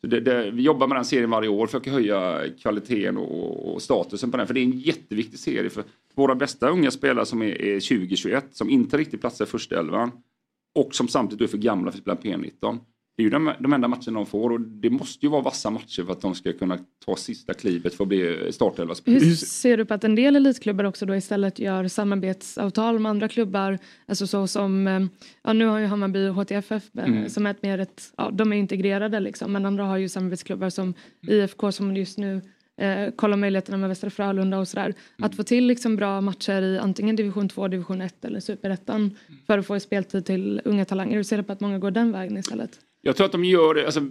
så det, det, vi jobbar med den serien varje år för att höja kvaliteten och, och statusen på den. För det är en jätteviktig serie för våra bästa unga spelare som är, är 20-21 som inte riktigt platsar i första elvan och som samtidigt är för gamla för att spela P19. Det är ju de, de enda matcherna de får och det måste ju vara vassa matcher för att de ska kunna ta sista klivet för att bli startelva-spelare. Hur ser du på att en del elitklubbar också då istället gör samarbetsavtal med andra klubbar? Alltså så som, eh, ja nu har ju Hammarby och HTFF eh, Mm. som är ett mer ett, ja de är integrerade liksom men andra har ju samarbetsklubbar som IFK som just nu eh, kollar möjligheterna med Västra Frölunda och sådär. Att få till liksom bra matcher i antingen division 2, division 1 eller superettan för att få speltid till unga talanger. Hur ser du på att många går den vägen istället? Jag tror att de gör det. Alltså,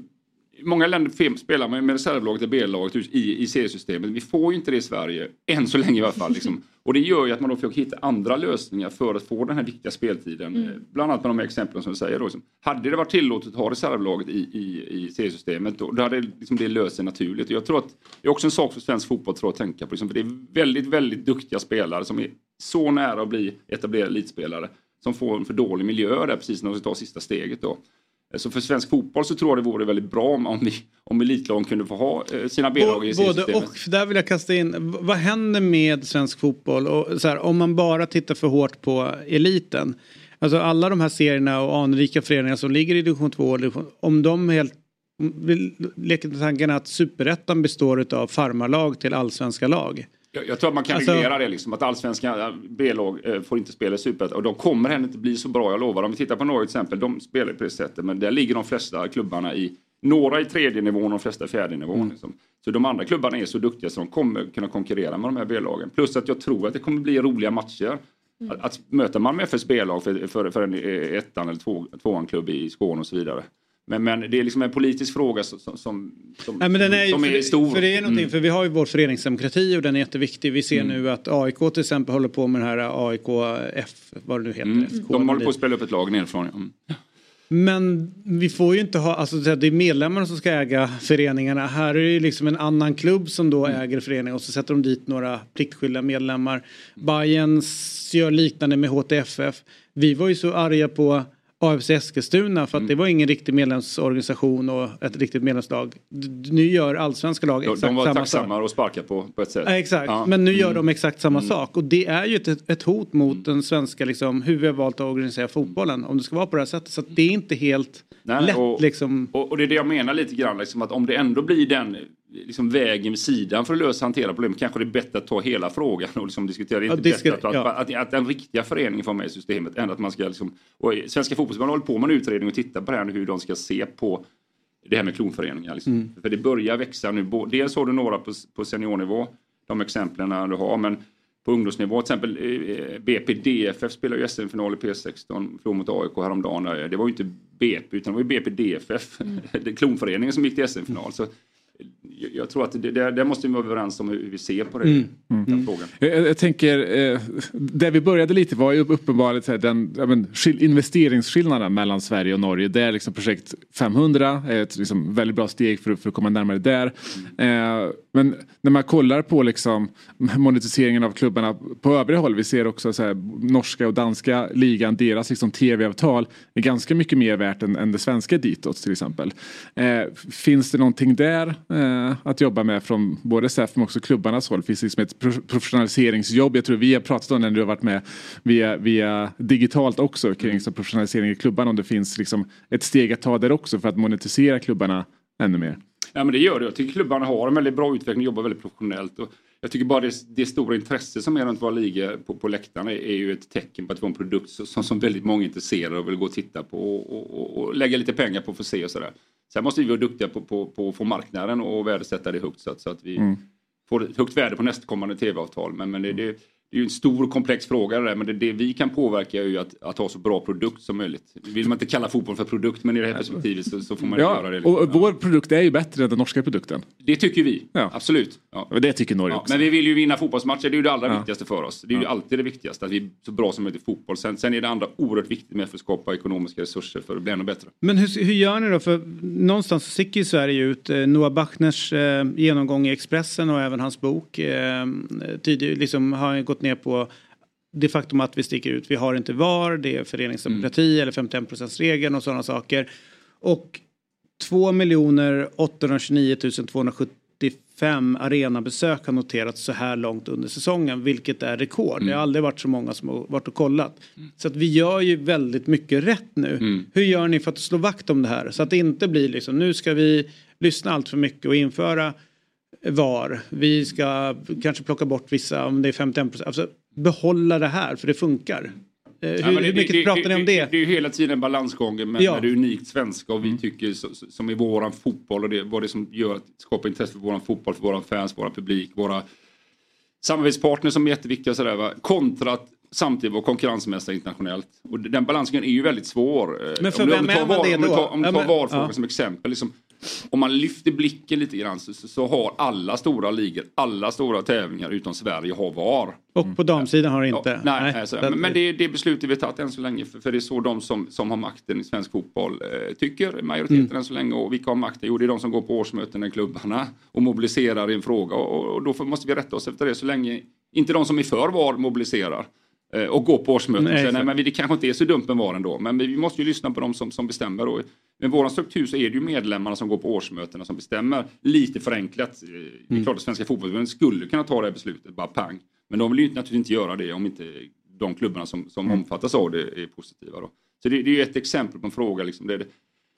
många länder spelar med, med reservlaget och B-laget i, i seriesystemet. Vi får ju inte det i Sverige, än så länge i alla fall. Liksom. [LAUGHS] Och det gör ju att man då försöker hitta andra lösningar för att få den här viktiga speltiden. Mm. Bland annat med de här exemplen som du säger. Då, liksom. Hade det varit tillåtet att ha reservlaget i, i, i seriesystemet då, då hade liksom det löst sig naturligt. Och jag tror att det är också en sak för svensk fotboll tror jag, att tänka på. Liksom, för det är väldigt, väldigt duktiga spelare som är så nära att bli etablerade elitspelare. Som får en för dålig miljö där precis när de ska ta sista steget. Då. Så för svensk fotboll så tror jag det vore väldigt bra om, om, vi, om elitlagen kunde få ha eh, sina B-lag i Både seriesystemet. och, för där vill jag kasta in, vad händer med svensk fotboll? Och så här, om man bara tittar för hårt på eliten. Alltså alla de här serierna och anrika föreningar som ligger i division 2 och division, om de helt leker tanken att superettan består av farmarlag till allsvenska lag. Jag, jag tror att man kan Alltså- reglera det liksom, att allsvenska eh, B-lag eh, får inte spela i Superettan. Och de kommer heller inte bli så bra, jag lovar. Om vi tittar på några exempel, de spelar på det sättet. Men där ligger de flesta klubbarna i, några i tredje nivån och de flesta i fjärde nivån. Mm. Liksom. Så de andra klubbarna är så duktiga så de kommer kunna konkurrera med de här B-lagen. Plus att jag tror att det kommer bli roliga matcher. Att, att möta Malmö FFs B-lag för, för, för en eh, ettan eller två, tvåan klubb i Skåne och så vidare. Men, men det är liksom en politisk fråga som, som, som, Nej, men den är, som för, är stor. För det är någonting, Mm. för vi har ju vår föreningsdemokrati och den är jätteviktig. Vi ser nu att AIK till exempel håller på med den här AIKF, vad det nu heter. Mm. FK, De håller på att spela upp ett lag nerifrån. Mm. Men vi får ju inte ha, alltså det är medlemmarna som ska äga föreningarna. Här är det ju liksom en annan klubb som då Mm. äger föreningen och så sätter de dit några pliktskyldiga medlemmar. Bayerns gör liknande med HTFF. Vi var ju så arga på AFC Eskilstuna för att Mm. det var ingen riktig medlemsorganisation och ett riktigt medlemslag. Nu gör allsvenska lag De, exakt de var samma sak. tacksamma att sparka på, på ett sätt. Exakt, Ja. men nu gör Mm. de exakt samma sak och det är ju ett, ett hot mot den svenska, liksom, hur vi har valt att organisera fotbollen om det ska vara på det här sättet. Så att det är inte helt Nej, lätt och, liksom. och, och det är det jag menar lite grann, liksom, att om det ändå blir den liksom, vägen vid sidan för att lösa hantera problemet kanske det är bättre att ta hela frågan och liksom diskutera. Det är Ja, inte ska- bättre att, ja. att, att, att den riktiga föreningen får med i systemet än att man ska liksom, och Svenska fotbollsförbundet håller på med en utredning och tittar på det här hur de ska se på det här med klonföreningar. Liksom. Mm. För det börjar växa nu. Dels har du några på, på seniornivå, de exemplen du har, men på ungdomsnivå, till exempel eh, BPDFF spelar ju SM-final i P16, förlorade mot AIK häromdagen. Eh, Det var ju inte BP utan det var ju BPDFF, [LAUGHS] det är klonföreningen som gick till SM-final. Så jag- tror att det, där, där måste vi vara överens om hur vi ser på det, Mm. den frågan. Jag, jag tänker, eh, där vi började lite var ju uppenbarligen så här, den men, skil- investeringsskillnaden mellan Sverige och Norge. Där liksom projekt 500 är ett liksom, väldigt bra steg för, för att komma närmare där. Eh, men när man kollar på liksom, monetiseringen av klubbarna på övriga håll. Vi ser också så här, norska och danska ligan, deras liksom, tv-avtal är ganska mycket mer värt än, än det svenska ditåt till exempel. Eh, finns det någonting där eh, att jobba med från både SEF men också klubbarnas håll? Finns det liksom ett pro- professionaliseringsjobb? Jag tror vi har pratat om det när du har varit med via, via digitalt också kring så professionalisering i klubbarna. Om det finns liksom ett steg att ta där också för att monetisera klubbarna ännu mer. Ja men det gör det. Jag tycker klubbarna har en väldigt bra utveckling, jobbar väldigt professionellt. Och jag tycker bara det, det stora intresse som är runt våra ligor på, på läktarna är, är ju ett tecken på att vi har en produkt som, som väldigt många är intresserade och vill gå och titta på och, och, och, och lägga lite pengar på för att se och sådär. Sen måste vi vara duktiga på, på, på att få marknaden och värdesätta det högt så att, så att vi Mm. får ett högt värde på nästkommande tv-avtal. Men, men det, det, det är ju en stor och komplex fråga det där, men det, det vi kan påverka är ju att, att ha så bra produkt som möjligt. Vill man inte kalla fotboll för produkt men i det här perspektivet så, så får man göra det. Ja, liksom. och vår produkt är ju bättre än den norska produkten. Det tycker vi, Ja. absolut. Ja. Och det tycker Norge Ja, också. men vi vill ju vinna fotbollsmatcher, det är ju det allra Ja. viktigaste för oss. Det är ju Ja. alltid det viktigaste, att vi är så bra som möjligt i fotboll. Sen, sen är det andra oerhört viktigt med för att skapa ekonomiska resurser för att bli ännu bättre. Men hur, hur gör ni då? För någonstans sticker ju Sverige ut. Eh, Noah Bachners eh, genomgång i Expressen och även hans bok eh, tidigare, liksom, har gått ner på det faktum att vi sticker ut. Vi har inte VAR, det är föreningsdemokrati eller 51 regeln och sådana saker. Och 2 829 275 arenabesök har noterats så här långt under säsongen, vilket är rekord. Det har aldrig varit så många som har varit och kollat. Så att vi gör ju väldigt mycket rätt nu. Hur gör ni för att slå vakt om det här? Så att det inte blir liksom, nu ska vi lyssna allt för mycket och införa VAR. Vi ska kanske plocka bort vissa, om det är 51 procent. Alltså behålla det här, för det funkar. Eh, hur, Ja, hur mycket pratar ni om det? Det är ju hela tiden en balansgång med, Ja. med det unikt svenska och vi tycker så, som är våran fotboll och det, vad det som gör att skapa intresse för våran fotboll, för våra fans, våra publik, våra samarbetspartners som är jätteviktiga sådär, va? kontra att samtidigt vara konkurrensmässiga internationellt. Och den balansgången är ju väldigt svår. Eh, Men för om du- vem om du tar är man VAR- det Om du tar, om du Ja, tar men- VAR-frågan ja. som exempel. Liksom, om man lyfter blicken lite grann så, så, har alla stora ligor, alla stora tävlingar utom Sverige har VAR. Och på damsidan har det inte? Ja, nej, nej, men, men det det beslutet vi har tagit än så länge. För, för det är så de som, som har makten i svensk fotboll eh, tycker, majoriteten Mm. än så länge. Och vilka har makten? Jo, det är de som går på årsmöten i klubbarna och mobiliserar i en fråga. Och, och då får, måste vi rätta oss efter det så länge inte de som är för VAR mobiliserar. Eh, Och går på årsmöten Nej, nej men det kanske inte är så dumt med VAR ändå. Men vi måste ju lyssna på de som, som bestämmer. Och med vår struktur så är det ju medlemmarna som går på årsmötena som bestämmer. Lite förenklat. Eh, Det är Mm. klart att Svenska fotbollsförbundet skulle kunna ta det här beslutet, bara pang. Men de vill ju naturligtvis inte göra det om inte de klubbarna som, som Mm. omfattas av det är positiva. Då. Så det, det är ett exempel på en fråga. Liksom, det-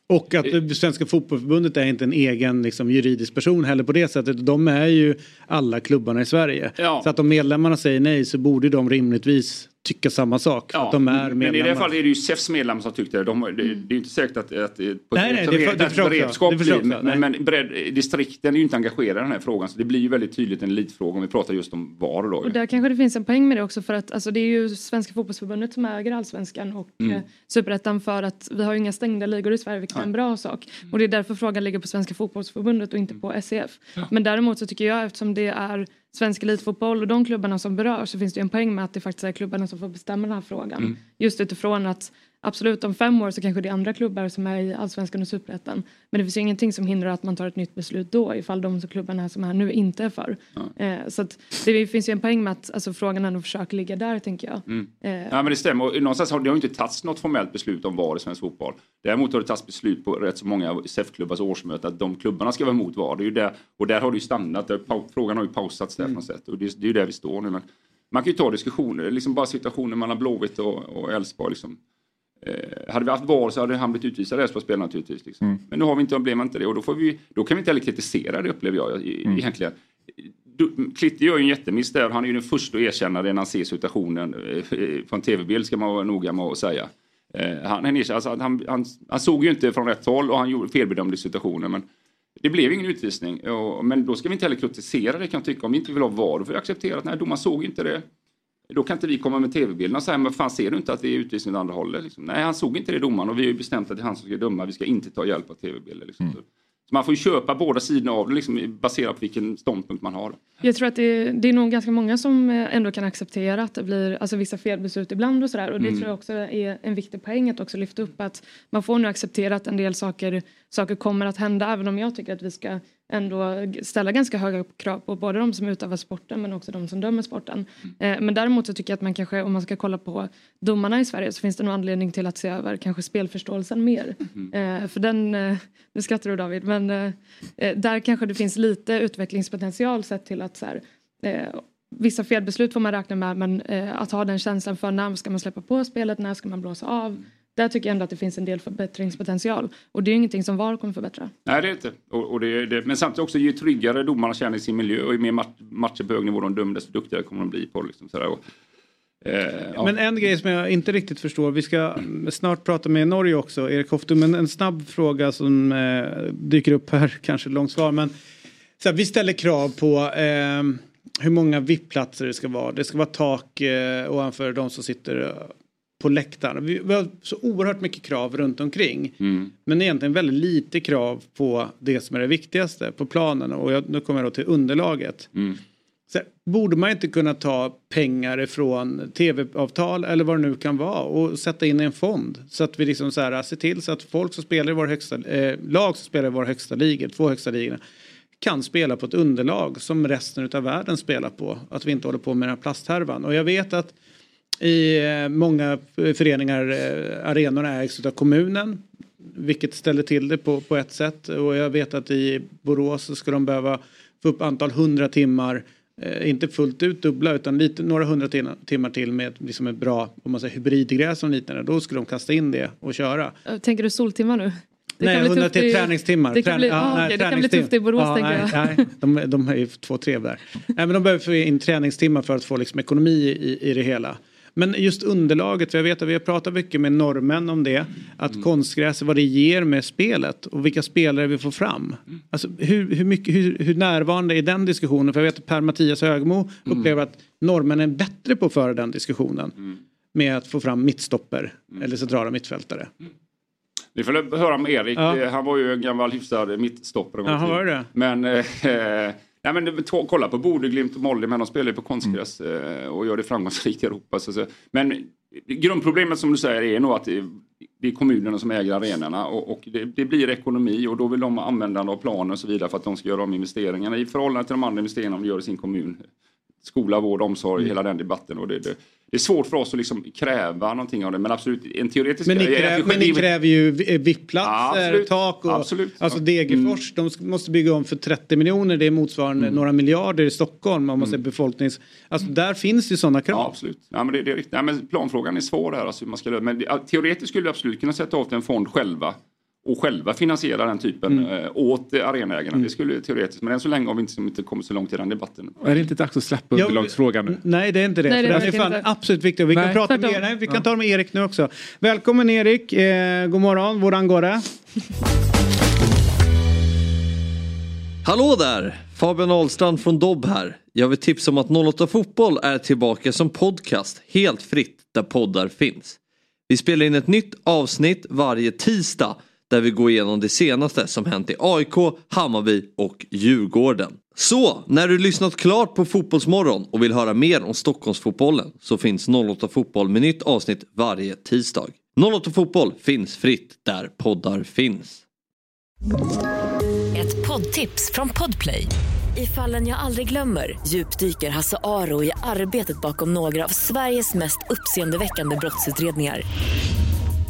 Och att det Svenska fotbollförbundet är inte en egen liksom, juridisk person heller på det sättet. De är ju alla klubbarna i Sverige. Ja. Så att om medlemmarna säger nej så borde de rimligtvis tycka samma sak. Att de är men i det här fallet är det ju SEFs medlemmar som tyckte det. De, det, det är ju inte säkert att, att, Nej, nej, ett det det beredskap Det blir- men, men bredd, distrikten är ju inte engagerade i den här frågan så det blir ju väldigt tydligt en elitfråga om vi pratar just om VAR då. Och där kanske det finns en poäng med det också för att alltså, det är ju Svenska fotbollsförbundet som äger allsvenskan och Mm. eh, superettan för att vi har ju inga stängda ligor i Sverige vilket är en bra sak. Och det är därför frågan ligger på Svenska fotbollsförbundet och inte på SEF. Men däremot så tycker jag eftersom det är svensk elitfotboll och de klubbarna som berörs så finns det en poäng med att det faktiskt är klubbarna som får bestämma den här frågan. Mm. Just utifrån att absolut om fem år så kanske det är andra klubbar som är i allsvenskan och superettan. Men det finns ju ingenting som hindrar att man tar ett nytt beslut då ifall de klubbarna som är nu inte är för. Eh, så att det finns ju en poäng med att alltså, frågan ändå försöker ligga där tänker jag. Mm. Eh, Ja men det stämmer. Och någonstans har det har inte tagits något formellt beslut om VAR i svensk fotboll. Däremot har det tagits beslut på rätt så många SEF-klubbars årsmöte att de klubbarna ska vara emot VAR. Det är ju där, och där har det ju stannat. Frågan har ju pausats där på något sätt. Och det, det är ju där vi står nu. Men man kan ju ta diskussioner, liksom bara situationen mellan Blåvitt och Elfsborg. Liksom. Eh, hade vi haft VAR så hade han blivit utvisad Elfsborgsspelare naturligtvis. Liksom. Men nu har vi inte, blev inte det och då, får vi, då kan vi inte heller kritisera det upplever jag i, egentligen. Du- Klitte gör ju en jättemiss där. Han är ju den första att erkänna det när han ser situationen. eh, Från tv-bild ska man vara noga med att säga. Eh, han, han, alltså, han, han, han såg ju inte från rätt håll och han gjorde felbedömde situationer. Men det blev ingen utvisning. Och, men då ska vi inte heller kritisera det kan jag tycka. Om vi inte vill ha VAR då får vi acceptera att nej, domaren såg inte det. Då kan inte vi komma med tv-bilderna och säga men fan ser du inte att det är utvisning åt andra hållet? Liksom. Nej, han såg inte det domaren och vi har ju bestämt att det är han som ska döma. Vi ska inte ta hjälp av tv-bilder. Liksom. Mm. Så man får ju köpa båda sidorna av det liksom, baserat på vilken ståndpunkt man har. Jag tror att det, det är nog ganska många som eh, ändå kan acceptera att det blir alltså, vissa felbeslut ibland och sådär. Och det mm. tror jag också är en viktig poäng att också lyfta upp att man får nu acceptera att en del saker, saker kommer att hända även om jag tycker att vi ska ändå ställa ganska höga krav på både de som utövar sporten men också de som dömer sporten. Mm. Eh, men däremot så tycker jag att man kanske om man ska kolla på domarna i Sverige så finns det nog anledning till att se över kanske spelförståelsen mer. Mm. För den, eh, nu skrattar du David, men där kanske det finns lite utvecklingspotential sett till att så här, vissa felbeslut får man räkna med men att ha den känslan för när ska man släppa på spelet, när ska man blåsa av där tycker jag ändå att det finns en del förbättringspotential. Och det är ingenting som VAR kommer förbättra. Nej det är inte. Och, och det, det, men samtidigt också ju tryggare domarna känner i sin miljö och ju mer matcher på hög nivå de dömer desto duktigare kommer de bli på liksom, sådär. Och, eh, ja. Men en grej som jag inte riktigt förstår, vi ska snart prata med Norge också, Erik Hoftum, men en snabb fråga som eh, dyker upp här, [LAUGHS] kanske långt svar, men så här, vi ställer krav på eh, hur många VIP-platser det ska vara. Det ska vara tak eh, ovanför de som sitter på läktaren. Vi, har så oerhört mycket krav runt omkring. Mm. Men egentligen väldigt lite krav på det som är det viktigaste, på planen. Och jag, nu kommer jag då till underlaget. Mm. Så, borde man inte kunna ta pengar ifrån tv-avtal eller vad det nu kan vara och sätta in i en fond så att vi liksom så här, ser till så att folk som spelar i vår högsta, eh, lag som spelar i våra högsta ligor, två högsta ligorna kan spela på ett underlag som resten av världen spelar på. Att vi inte håller på med den här plasthärvan. Och jag vet att i eh, många föreningar, eh, arenorna ägs av kommunen. Vilket ställer till det på, på ett sätt. Och jag vet att i Borås så ska de behöva få upp antal hundra timmar. Eh, inte fullt ut dubbla utan lite, några hundra timmar till med liksom ett bra om man säger, hybridgräs och liknande. Då skulle de kasta in det och köra. Tänker du soltimmar nu? Det nej, 100 till träningstimmar. Det kan, bli, ja, ah, nej, det kan bli tufft i Borås ja, tänker nej, jag. Nej, de, de är ju två, tre där. nej, men de behöver få in träningstimmar för att få liksom ekonomi i, i det hela. Men just underlaget, för jag vet att vi har pratat mycket med norrmän om det. Att mm. konstgräs, vad det ger med spelet och vilka spelare vi får fram. Alltså, hur, hur, mycket, hur, hur närvarande är den diskussionen? För jag vet att Per-Mattias Högmo mm. upplever att norrmännen är bättre på att föra den diskussionen. Mm. Med att få fram mittstopper mm. eller centrala mittfältare. Vi får höra med Erik. Ja. Han var ju en gammal hyfsad mittstoppare. Ja, han var det. Men eh, [LAUGHS] Nej, men kolla på Bode, Glimt och Molly, men de spelar ju på konstgräs mm. Eh, och gör det framgångsrikt i Europa. Så, men grundproblemet som du säger är nog att det är kommunerna som äger arenorna och, och det, det, blir ekonomi och då vill de använda av planen och så vidare för att de ska göra de investeringarna i förhållande till de andra investeringarna de gör i sin kommun. Skola, vård, omsorg, mm. hela den debatten. Och det, det, det är svårt för oss att liksom kräva någonting av det men absolut en teoretisk... Men ni, kräv, men ni kräver ju VIP-platser, ja, tak och... Absolut. Alltså Degerfors, mm. de måste bygga om för 30 miljoner, det är motsvarande mm. några miljarder i Stockholm om man säger mm. befolknings... Alltså där finns ju sådana krav. Ja, absolut. Ja, men det, det är riktigt. Ja, men planfrågan är svår där, alltså, man ska, men teoretiskt skulle vi absolut kunna sätta av en fond själva och själva finansiera den typen mm. eh, åt arenaägarna. Mm. Det skulle teoretiskt, men än så länge har vi inte, inte kommit så långt i den debatten. Är det inte dags att släppa underlagsfrågan nu? Nej, det är inte det. Nej, det, är, det är fan absolut viktigt. Vi kan, prata med, nej, vi kan ja. ta med Erik nu också. Välkommen Erik, eh, god morgon, hur går det? Hallå där! Fabian Ahlstrand från Dobb här. Jag vill tipsa om att 08 Fotboll är tillbaka som podcast helt fritt där poddar finns. Vi spelar in ett nytt avsnitt varje tisdag där vi går igenom det senaste som hänt i AIK, Hammarby och Djurgården. Så, när du lyssnat klart på Fotbollsmorgon och vill höra mer om Stockholmsfotbollen så finns 08 Fotboll med nytt avsnitt varje tisdag. 08 Fotboll finns fritt där poddar finns. Ett poddtips från Podplay. I fallen jag aldrig glömmer djupdyker Hasse Aro i arbetet bakom några av Sveriges mest uppseendeväckande brottsutredningar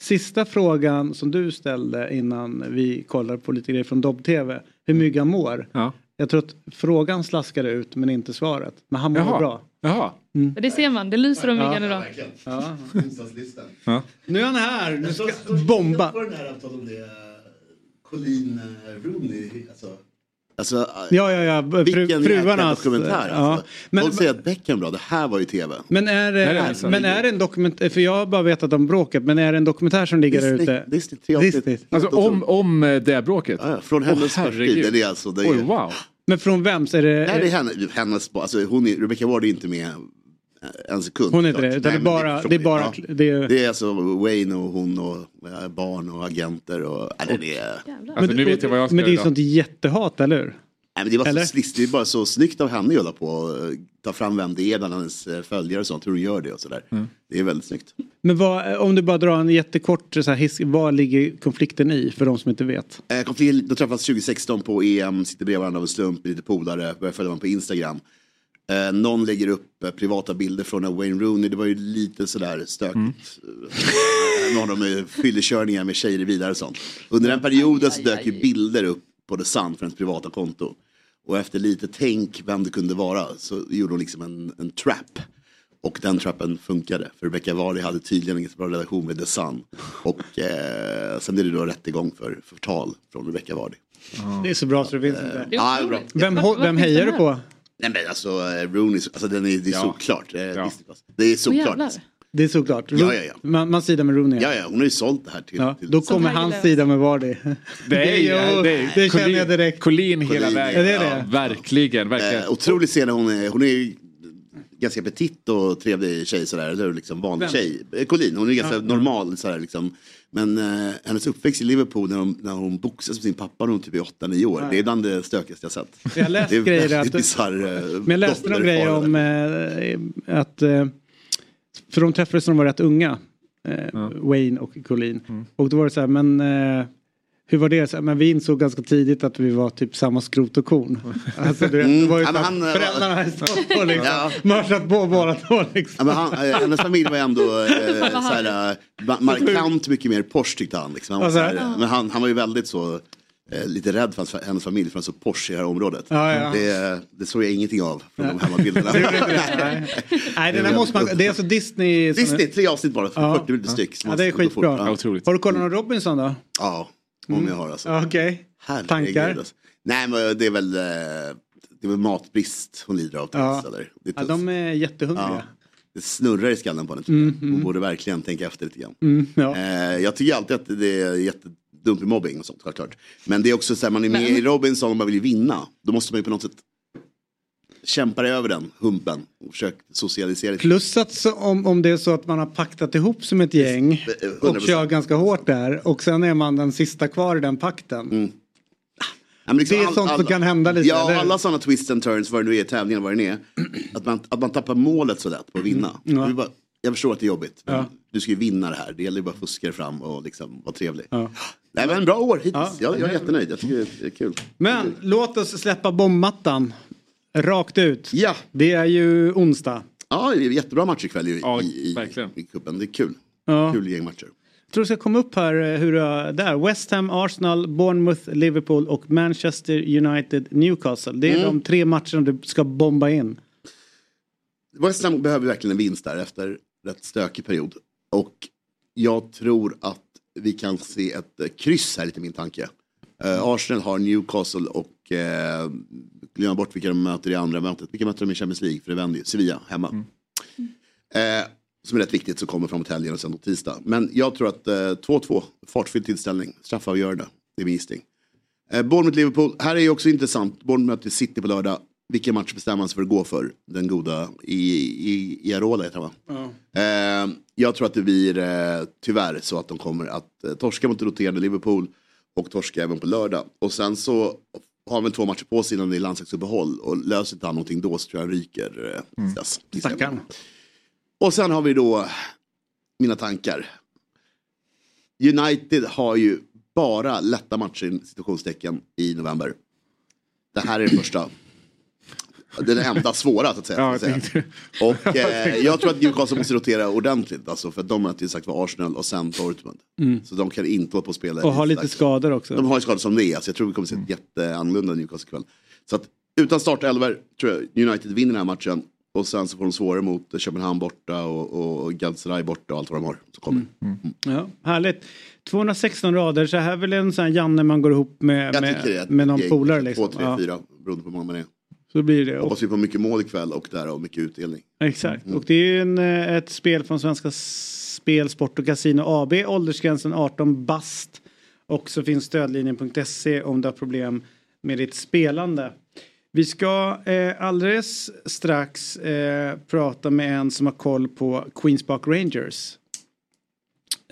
Sista frågan som du ställde innan vi kollade på lite grejer från Dobb-TV. Hur Myggan mår. Ja. Jag tror att frågan slaskade ut men inte svaret. Men han mår Jaha. bra. Jaha. Det ser man, det lyser om Ja. Myggan idag. Ja. Ja. Nu är han här, nu ska bomba. På den här tal om det, Colleen eh, Rooney, alltså. Alltså, Ja, ja, ja. Fru, vilken jäkla fruarnas. dokumentär Ja. alltså. Men, Folk säger att Beckham bra, det här var ju tv. men, är, Nej, det är sant. men är det en dokumentär, för jag har bara vetat om bråket, men är det en dokumentär som ligger där Disney, ute? Disney, avsnitt. Disney. Alltså om, om eh, det bråket? Ja, ja, från hennes perspektiv. herregud. Det är alltså, det är, Oj, wow. Men från vems? Är det, Nej, det är henne, hennes, alltså hon är, Rebecca Ward är inte med en sekund. Hon är inte det, utan det är bara, det är bara, ja. det är, Det är alltså Wayne och hon och eh, barn och agenter och... Eller det är, Alltså, nu vet jag vad jag ska men det är göra. sånt jättehat, eller hur? nej, men det, var Eller? så slist, det är bara så snyggt av henne att hålla på och eh, ta fram vem det är bland hennes eh, följare och sånt, hur hon gör det och sådär. Mm. Det är väldigt snyggt. Men vad, om du bara drar en jättekort så här, vad ligger konflikten i för de som inte vet? Eh, konflikt, de träffades 2016 på EM, sitter bredvid varandra av en slump, lite polare, börjar följa varandra på Instagram. Eh, någon lägger upp eh, privata bilder från när Wayne Rooney, det var ju lite sådär stökigt. Mm. Någon av dem med fyllekörningar med tjejer vidare och sånt. Under den perioden så dök ju bilder upp på The Sun för hennes privata konto. Och efter lite tänk vem det kunde vara så gjorde hon liksom en, en trap. Och den trappen funkade. För Rebecca Vardy hade tydligen en bra relation med The Sun. Och eh, sen blev det då rättegång för förtal från Rebecca Vardy. Det är så bra så det finns inte. Är bra. Vem, vem hejar du på? Nej men alltså eh, Rooney, alltså den är, det är Ja. solklart. Eh, Ja. Disney Plus. Det är jävlar. Det är såklart. Ja, ja, ja. Man, man sidar med Rooney. Ja, ja, hon har ju sålt det här till... Ja, till då kommer hans sida med Vardy. Det är [LAUGHS] det, är, det känner jag direkt. Collin hela vägen. ja, det är det. Ja, verkligen, verkligen. eh, otroligt scen hon är, hon är ganska petit och trevlig tjej sådär, eller? Liksom vanlig Vem? tjej. Eh, Colleen, hon är ganska normal sådär liksom. Men eh, hennes uppväxt i Liverpool när hon, när hon boxas med sin pappa när hon typ är 8-9 år. Det är bland det stökigaste jag sett. Jag har läst det är grejer att- bisarr eh, Men jag läste några grejer dotterfar om eh, att... Eh, för de träffades när de var rätt unga. Eh, Wayne och Colleen. Mm. Och då var det så här, men... Hur var det? Så men vi insåg ganska tidigt att vi var typ samma skrot och korn. [LAUGHS] Alltså, du vet, det var ju Mm. Ja, att han, eh, föräldrarna hade stått på liksom. Ja. Mörsat på båda två liksom. Ja, men han, eh, hennes familj var ändå eh, [LAUGHS] såhär, eh, ma- markant mycket mer Porsche tyckte han. Liksom. han var såhär, men han, han var ju väldigt så, lite rädd för hans, hennes familj för är så Porsche i det här området. Ja, ja. Det, det såg jag ingenting av från de hemmabilderna. [LAUGHS] Nej, Nej den här måste man, det är alltså Disney. Disney, tre avsnitt bara, för Ja. 40 minuter styck. Ja, det är skitbra. Ja, otroligt. Har du kollat någon Robinson då? Ja, om jag har alltså. Okej. Herregud, Tankar? Alltså. Nej men det är väl, eh, det är väl matbrist hon lider av. Ja. Eller? Det, Ja, de är jättehungriga. Ja. det snurrar i skallen på henne. tycker jag. Hon borde verkligen tänka efter lite grann. Mm, ja. Eh, jag tycker alltid att det är jättedumt med mobbing och sånt, självklart. Men det är också så här, man är med i Robinson och man vill ju vinna. Då måste man ju på något sätt kämpa över den humpen och försöka socialisera. Plus att så, om, om det är så att man har paktat ihop som ett gäng och 100%. kör ganska hårt där och sen är man den sista kvar i den pakten. Ja, men liksom Det är sånt som kan hända lite, Ja, eller? alla sådana twists and turns, vad det nu är, tävlingar, vad det nu är. Att man, att man tappar målet så lätt på att vinna. Ja. Det är bara, jag förstår att det är jobbigt, Ja. du ska ju vinna det här. Det gäller ju bara att fuska fram och liksom vara trevlig. Ja. Nej men bra år hittills, Ja. jag, jag är jättenöjd. Jag tycker det är kul. Men låt oss släppa bombmattan. Rakt ut. Ja, Det är ju onsdag. ja det är jättebra match ikväll i, Ja, i, i, i cupen. Det är kul. Ja. Kul gäng matcher. Jag tror det ska komma upp här eh, hur det är. West Ham, Arsenal, Bournemouth, Liverpool och Manchester United, Newcastle. Det är Mm. de tre matcherna du ska bomba in. West Ham behöver verkligen en vinst där efter rätt stökig period. Och jag tror att vi kan se ett eh, kryss här lite min tanke. Eh, Arsenal har Newcastle och eh, glöm bort vilka de möter i andra mötet. Vilka möter de i Champions League? För det vänder ju. Sevilla hemma. Eh, som är rätt viktigt som kommer framåt helgen och sen på tisdag. Men jag tror att eh, 2-2, fartfylld tillställning, straffavgörande. Det är min gissning. Eh, Bournemouth-Liverpool, här är ju också intressant. Bournemouth möter City på lördag. Vilken match bestämmer man sig för att gå för? Den goda i, i, i Arola heter han va? Eh, jag tror att det blir eh, tyvärr så att de kommer att eh, torska mot roterande Liverpool och torska även på lördag. Och sen så har väl två matcher på sig innan det är landslagsuppehåll och löser inte han någonting då så tror jag han ryker. Eh, Mm. dess. Stackarn. Och sen har vi då mina tankar. United har ju bara lätta matcher i situationstecken i november. Det här är det. Den enda svåra så att säga. Ja, att jag säga. Och [LAUGHS] eh, jag tror att Newcastle måste rotera ordentligt. Alltså, för att de möter ju sagt var Arsenal och sen Dortmund. Mm. Så de kan inte hålla på och spela. Och har lite slags- skador också. De har ju skador som det är. Så jag tror vi kommer se Mm. ett jätteannorlunda Newcastle ikväll. Så att utan startelver tror jag United vinner den här matchen. Och sen så får de svårare mot Köpenhamn borta och, och Galatasaray borta och allt vad de har. Så kommer. Ja, härligt. 216 rader, så här är väl en sån här Janne man går ihop med, med, med någon polare. Liksom. Två, tre, Ja, fyra beroende på hur många man är. Så blir det. Hoppas vi på mycket mål ikväll och därav mycket utdelning. exakt. Och det är ju en, eh, ett spel från Svenska Spel, Sport och Casino AB. Åldersgränsen 18 bast. Och så finns stödlinjen.se om du har problem med ditt spelande. Vi ska eh, alldeles strax eh, prata med en som har koll på Queens Park Rangers.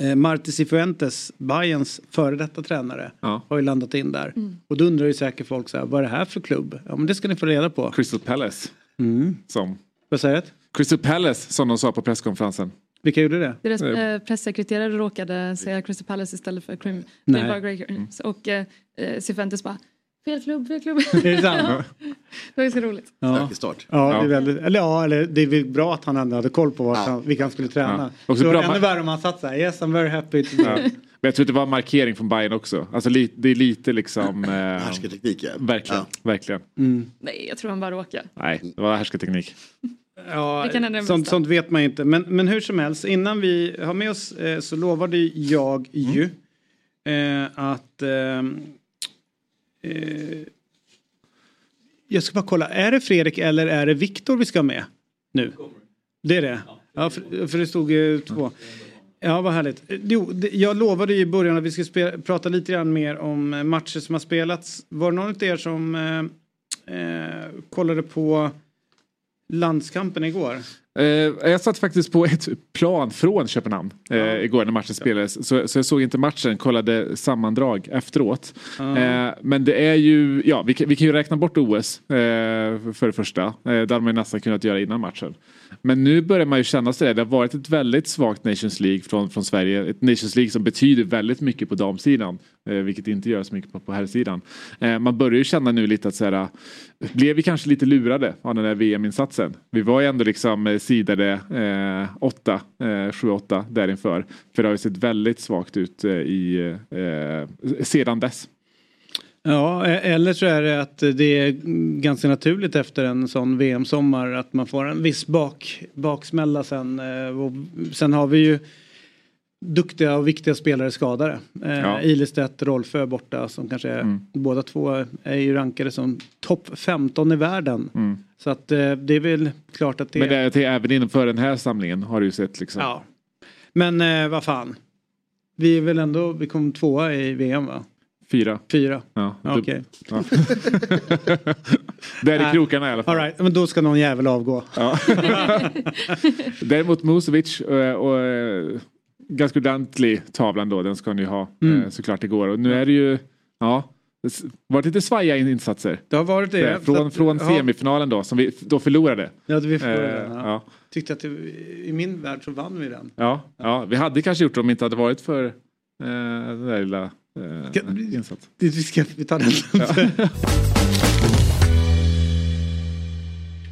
Eh, Marti Cifuentes, Bayerns före detta tränare, Ja. har ju landat in där. Mm. Och då undrar ju säkert folk så här, vad är det här för klubb? Ja men det ska ni få reda på. Crystal Palace. Mm. Som. Vad säger du? Crystal Palace som de sa på presskonferensen. Vilka gjorde det? Deras eh, pressekreterare råkade säga Crystal Palace istället för Crim, Nej. Greenberg Rangers. Och eh, eh, Cifuentes bara Fel klubb, fel klubb. [LAUGHS] Är det sant? Ja. Det var ganska roligt. Ja. Start. Ja, det är väldigt, eller ja, eller det är väl bra att han ändå hade koll på vart han, vilka han skulle träna. Ja. Också Så bra ännu ma- värre om han satt så här, yes I'm very happy to Ja. Men jag tror att det var en markering från Bayern också. Alltså li, det är lite liksom... Eh, Härskarteknik ja. verkligen, verkligen. Mm. Nej, jag tror han bara råkade. Nej, det var härskarteknik. Ja, [LAUGHS] Det det sånt, sånt vet man inte. Men, men hur som helst, innan vi har med oss eh, så lovade jag ju eh, att eh, Eh, jag ska bara kolla, är det Fredrik eller är det Viktor vi ska ha med nu? Det är det? Ja, för, för det stod ju två. Ja, vad härligt. Eh, jo, jag lovade ju i början att vi skulle prata lite grann mer om matcher som har spelats. Var det någon av er som eh, kollade på landskampen igår? Eh, jag satt faktiskt på ett plan från Köpenhamn eh, igår när matchen spelades. Så, så jag såg inte matchen, kollade sammandrag efteråt. Ja. Eh, men det är ju, ja vi, kan- vi kan ju räkna bort OS eh, för det första. Eh, det hade man ju nästan kunnat göra innan matchen. Men nu börjar man ju känna sig det. Det har varit ett väldigt svagt Nations League från, från Sverige. Ett Nations League som betyder väldigt mycket på damsidan. Eh, vilket inte gör så mycket på, på herrsidan. Eh, man börjar ju känna nu lite att så här, eh, blev vi kanske lite lurade av den där VM-insatsen. Vi var ju ändå liksom eh, sidade eh, 8, eh, 7-8 därinför. För det har ju sett väldigt svagt ut eh, i, eh, sedan dess. Ja, e- eller så är det att det är ganska naturligt efter en sån VM-sommar att man får en viss bak, baksmälla sen. eh, Och sen har vi ju duktiga och viktiga spelare skadade. Ja. Ja. Ilestedt, Rolfö borta som kanske är, Mm. båda två är ju rankade som topp 15 i världen. Mm. Så att eh, det är väl klart att det Men det, är- det, är även inför den här samlingen har du ju sett liksom. Ja. Men eh, vad fan. Vi är väl ändå, vi kom tvåa i VM va? Fyra. Fyra. Ja, Okej. Ja. Där i krokarna i alla fall. All right, men då ska någon jävel avgå. Ja. Däremot Musovic och, och eh, ganska ordentlig tavlan då, den ska ju ha Mm. eh, såklart igår. Och nu är det ju, ja, det varit lite svajiga in- insatser. Det har varit det. Eh, Från, att- från semifinalen då, som vi då förlorade. Ja, det vi förlorade Eh, ja. Tyckte att det, i min värld så vann vi den. Ja, ja, vi hade kanske gjort det om det inte hade varit för eh, den där lilla eh, insatsen. Det, vi ska vi tar den. [LAUGHS]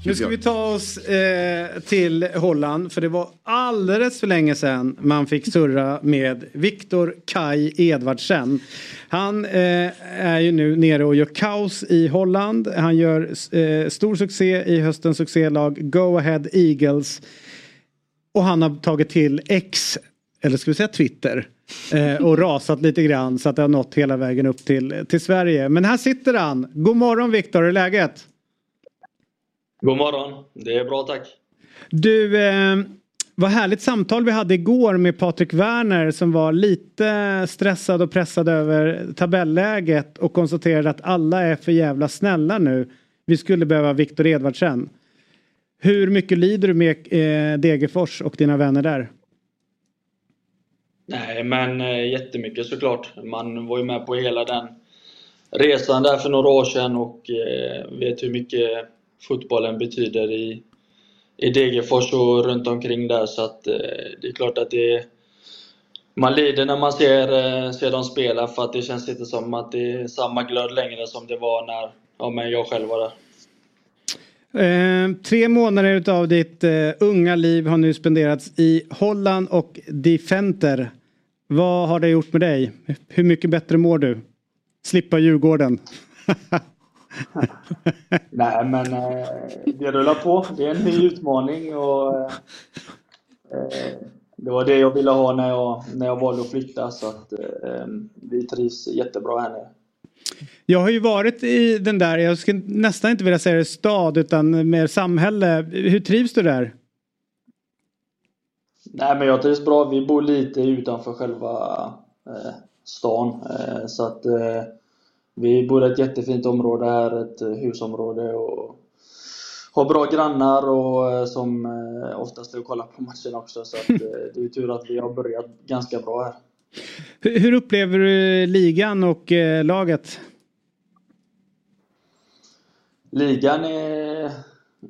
Nu ska vi ta oss eh, till Holland för det var alldeles för länge sedan man fick surra med Viktor Kai Edvardsen. Han eh, är ju nu nere och gör kaos i Holland. Han gör eh, stor succé i höstens succélag Go Ahead Eagles. Och han har tagit till X, eller ska vi säga Twitter, eh, och rasat lite grann så att det har nått hela vägen upp till, till Sverige. Men här sitter han. God morgon Viktor, hur är läget? God morgon. Det är bra tack. Du, eh, vad härligt samtal vi hade igår med Patrik Werner som var lite stressad och pressad över tabelläget och konstaterade att alla är för jävla snälla nu. Vi skulle behöva Viktor Edvardsen. Hur mycket lider du med eh, Degerfors och dina vänner där? Nej, men eh, jättemycket såklart. Man var ju med på hela den resan där för några år sedan och eh, vet hur mycket fotbollen betyder i, i Degerfors och runt omkring där så att eh, det är klart att det man lider när man ser, ser dem spela för att det känns inte som att det är samma glöd längre som det var när ja, men jag själv var där. Eh, tre månader av ditt eh, unga liv har nu spenderats i Holland och Defenter. Vad har det gjort med dig? Hur mycket bättre mår du? Slippa Djurgården. [LAUGHS] Nej, men eh, det rullar på. Det är en ny utmaning och eh, eh, det var det jag ville ha när jag, när jag valde att flytta så att eh, eh, vi trivs jättebra här nu. Jag har ju varit i den där, jag skulle nästan inte vilja säga det stad utan mer samhälle. Hur trivs du där? Nej men jag trivs bra. Vi bor lite utanför själva eh, stan. Eh, så att eh, vi bor i ett jättefint område här, ett eh, husområde och har bra grannar och eh, som eh, oftast är och kollar på matchen också. Så att, det är tur att vi har börjat ganska bra här. Hur, hur upplever du ligan och eh, laget? Ligan är,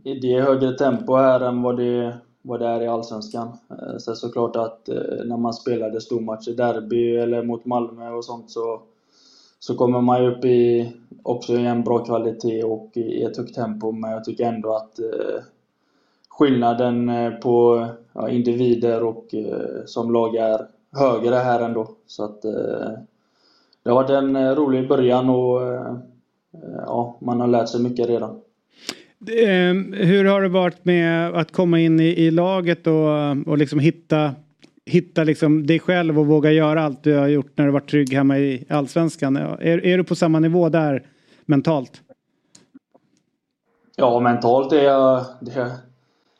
det är högre tempo här än vad det, vad det är i Allsvenskan. Eh, Sen såklart att eh, när man spelade stormatch i derby eller mot Malmö och sånt så, så kommer man ju upp i också i en bra kvalitet och i ett högt tempo. Men jag tycker ändå att eh, skillnaden på ja, individer och som lag är högre här ändå. Så att det har varit en rolig början och ja, man har lärt sig mycket redan. Hur har det varit med att komma in i, i laget och, och liksom hitta, hitta liksom dig själv och våga göra allt du har gjort när du varit trygg hemma i Allsvenskan? Är, är du på samma nivå där mentalt? Ja, mentalt är jag... Det,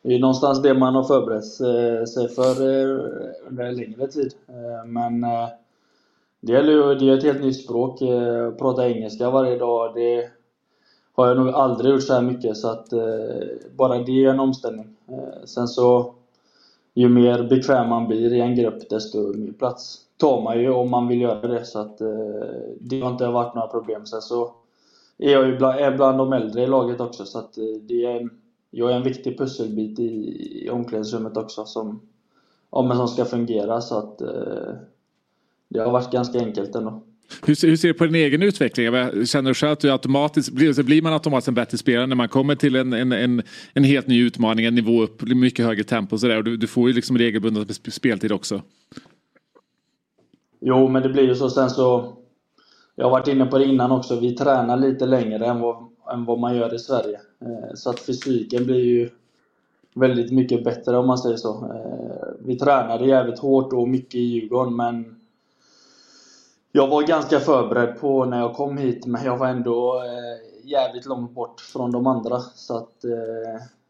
det är någonstans det man har förberett eh, sig för eh, under en längre tid. Eh, men det gäller ju, det är ett helt nytt språk. Prata engelska varje dag, det har jag nog aldrig gjort så här mycket så att bara det är en omställning. Sen så, ju mer bekväm man blir i en grupp desto mer plats tar man ju om man vill göra det så att det har inte varit några problem. Sen så är jag ju bland, är bland de äldre i laget också så att det är jag är en viktig pusselbit i, i omklädningsrummet också som, ja, men som ska fungera så att eh, det har varit ganska enkelt ändå. Hur, hur ser du på din egen utveckling? Känner du själv att du automatiskt blir, blir man automatiskt en bättre spelare när man kommer till en, en, en, en helt ny utmaning, en nivå upp, mycket högre tempo och sådär. Du, du får ju liksom regelbunden speltid också. Jo, men det blir ju så. Sen så, jag har varit inne på det innan också, vi tränar lite längre än vad, än vad man gör i Sverige. Eh, så att fysiken blir ju väldigt mycket bättre om man säger så. Eh, vi tränade jävligt hårt och mycket i Djurgården men jag var ganska förberedd på när jag kom hit men jag var ändå eh, jävligt långt bort från de andra. Så att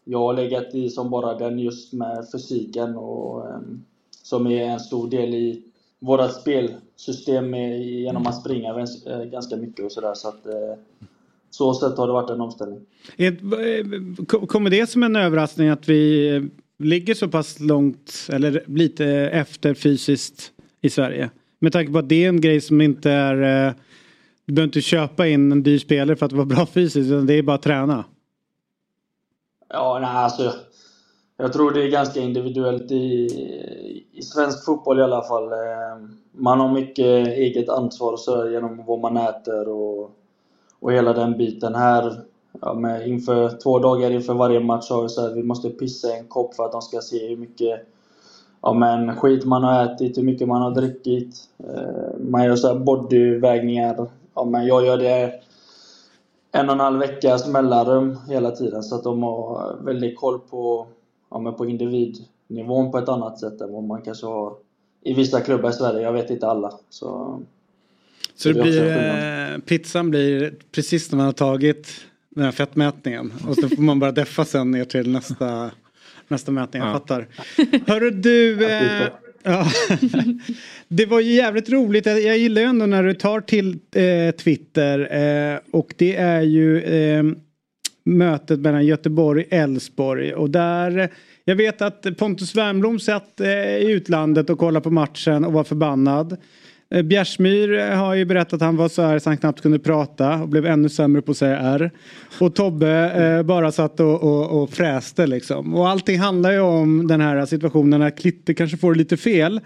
jag har legat i som bara den just med fysiken och ehm, som är en stor del i vårt spelsystem genom att springa ganska mycket och sådär. Så att så sätt har det varit en omställning. Kommer det som en överraskning att vi ligger så pass långt eller lite efter fysiskt i Sverige? Med tanke på att det är en grej som inte är... Eh, du behöver inte köpa in en dyr spelare för att vara bra fysiskt utan det är bara att träna. Ja, nej alltså. Jag tror det är ganska individuellt i, i svensk fotboll i alla fall. Eh, man har mycket eget ansvar så genom vad man äter och och hela den biten här. Ja, med inför, två dagar inför varje match har vi så här, vi måste pissa en kopp för att de ska se hur mycket ja, men skit man har ätit, hur mycket man har druckit. Eh, man gör så här bodyvägningar. Ja, men jag gör det en och en halv veckas mellanrum hela tiden så att de har väldigt koll på, ja, men på individnivån på ett annat sätt än vad man kanske har i vissa klubbar i Sverige. Jag vet inte alla. Så så det blir, eh, pizzan blir precis när man har tagit den här fettmätningen och så får man bara deffa sen ner till nästa, nästa mätning. Jag ja. fattar. Hörru du. Eh, ja. [LAUGHS] det var ju jävligt roligt. Jag gillar ju ändå när du tar till eh, Twitter eh, och det är ju eh, mötet mellan Göteborg och Elfsborg och där jag vet att Pontus Wernbloom satt i utlandet och kollade på matchen och var förbannad. Eh, Bjärsmyr eh, har ju berättat att han var så här så han knappt kunde prata och blev ännu sämre på att säga R. Och Tobbe eh, bara satt och, och, och fräste liksom. Och allting handlar ju om den här situationen när Klitte kanske får lite fel.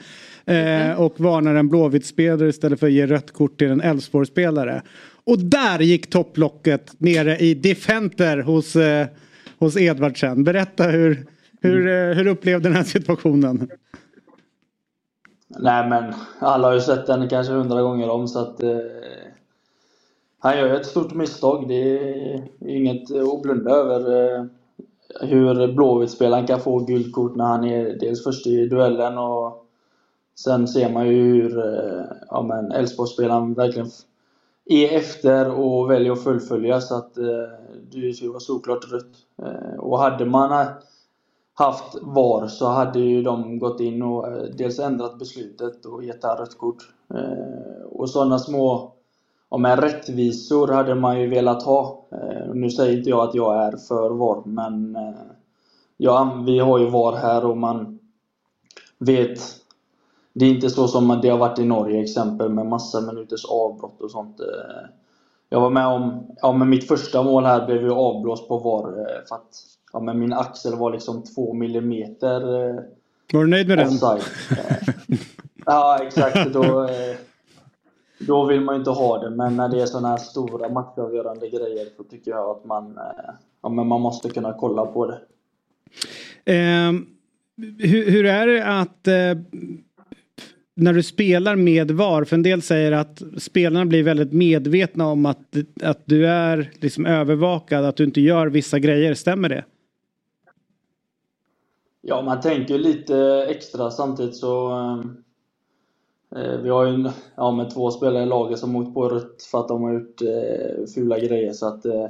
Eh, och varnar en Blåvitt-spelare istället för att ge rött kort till en Elfsborg-spelare. Och där gick topplocket nere i Defenter hos, eh, hos Edvardsen. Berätta hur, hur, eh, hur upplevde den här situationen? Nej men alla har ju sett den kanske hundra gånger om så att eh, han gör ju ett stort misstag. Det är inget att blunda över. Eh, hur Blåvitt-spelaren kan få gult kort när han är dels först i duellen och sen ser man ju hur eh, ja, men Elfsborgsspelaren verkligen är efter och väljer att fullfölja så att eh, det skulle vara såklart rött. Eh, och hade man haft VAR så hade ju de gått in och eh, dels ändrat beslutet och gett rött kort. Eh, och sådana små ja, rättvisor hade man ju velat ha. Eh, nu säger inte jag att jag är för VAR, men ja, vi har ju VAR här och man vet det är inte så som det har varit i Norge exempel med massa minuters avbrott och sånt. Jag var med om, ja men mitt första mål här blev ju avblåst på VAR för att ja, men min axel var liksom två millimeter Var du nöjd med offside. den? [LAUGHS] ja exakt. Då, då vill man ju inte ha det, men när det är sådana här stora matchavgörande grejer så tycker jag att man, eh, ja, men man måste kunna kolla på det. Eh, hur, hur, är det att eh, när du spelar med VAR, för en del säger att spelarna blir väldigt medvetna om att, att du är liksom övervakad, att du inte gör vissa grejer, stämmer det? Ja, man tänker lite extra samtidigt så ehm, Eh, vi har ju ja, med två spelare i laget som åkt på rött för att de har gjort eh, fula grejer. Så att, eh,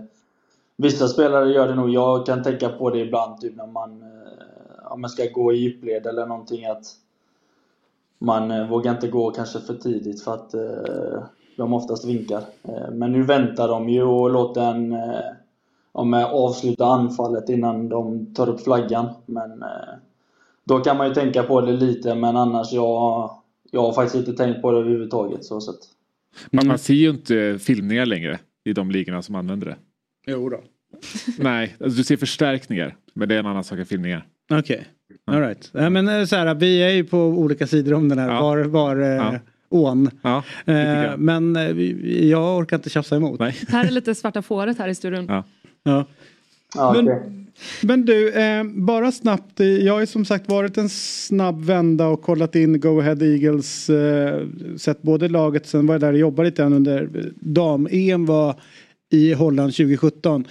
vissa spelare gör det nog. Jag kan tänka på det ibland typ när man, eh, man ska gå i djupled eller någonting. att Man eh, vågar inte gå kanske för tidigt för att eh, de oftast vinkar. Men nu väntar de ju och låter en eh, ja, avsluta anfallet innan de tar upp flaggan. Men då kan man ju tänka på det lite, men annars jag jag har faktiskt inte tänkt på det överhuvudtaget. Så sätt. Man, man ser ju inte filmningar längre i de ligorna som använder det. Jo då. [LAUGHS] Nej, alltså du ser förstärkningar. Men det är en annan sak än filmningar. Okej, okay. alright. Ja, men eh, så här, vi är ju på olika sidor om den här ja. var, var eh, ja. ån. Ja, eh, men eh, jag orkar inte tjafsa emot. Nej. Här är lite svarta fåret här i studion. Ja. Ja. Men, men du, eh, bara snabbt. Jag har ju som sagt varit en snabb vända och kollat in Go Ahead Eagles. Eh, sett både laget, sen var jag där och jobbade lite under dam-EM var i Holland 2017.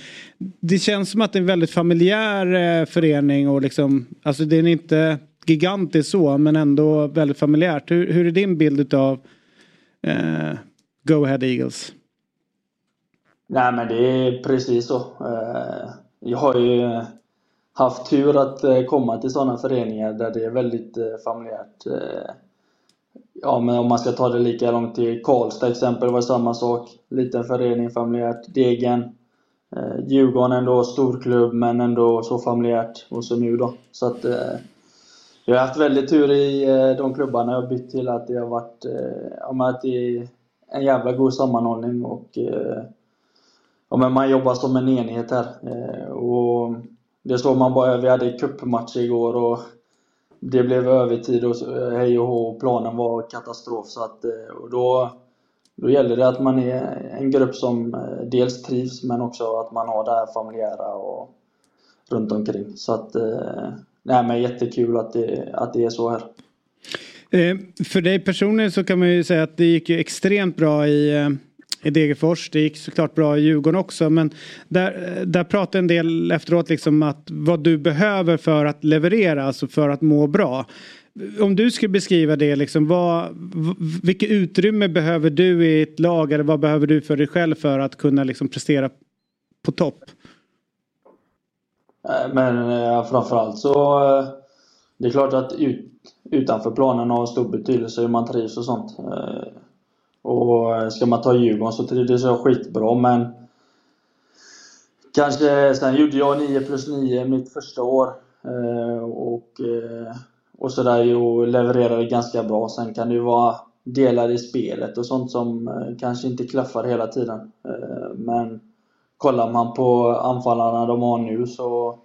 Det känns som att det är en väldigt familjär eh, förening och liksom, alltså det är inte gigantisk så men ändå väldigt familjärt. Hur, hur är din bild av eh, Go Ahead Eagles? Nej men det är precis så. Eh, jag har ju haft tur att eh, komma till sådana föreningar där det är väldigt eh, familjärt. Ja, men om man ska ta det lika långt till Karlstad exempel var det samma sak. Liten förening, familjärt. Degen. Djurgården ändå storklubb men ändå så familjärt. Och så nu då. Så att jag har haft väldigt tur i de klubbarna jag har bytt till att det har varit ja, att det är en jävla god sammanhållning och ja, men man jobbar som en enhet här. Eh, och det såg man bara, vi hade cupmatch igår och det blev övertid och hej och hå, planen var katastrof. Så att, eh, och då, då gäller det att man är en grupp som eh, dels trivs men också att man har det här familjära och runt omkring. Så att, nej men jättekul att det, att det är så här. För dig personligen så kan man ju säga att det gick ju extremt bra i i Degerfors. Det gick såklart bra i Djurgården också men där, där pratade en del efteråt liksom att vad du behöver för att leverera, alltså för att må bra. Om du skulle beskriva det, liksom, vad, vilket utrymme behöver du i ett lag eller vad behöver du för dig själv för att kunna liksom, prestera på topp? Men eh, framförallt så eh, det är klart att ut, utanför planen har stor betydelse hur man trivs och sånt. Eh, och eh, ska man ta Djurgården så trivdes jag skitbra men Kanske, sen gjorde jag 9 plus 9 mitt första år eh, och, eh, och sådär och levererade ganska bra. Sen kan det ju vara delar i spelet och sånt som kanske inte klaffar hela tiden. Men kollar man på anfallarna de har nu så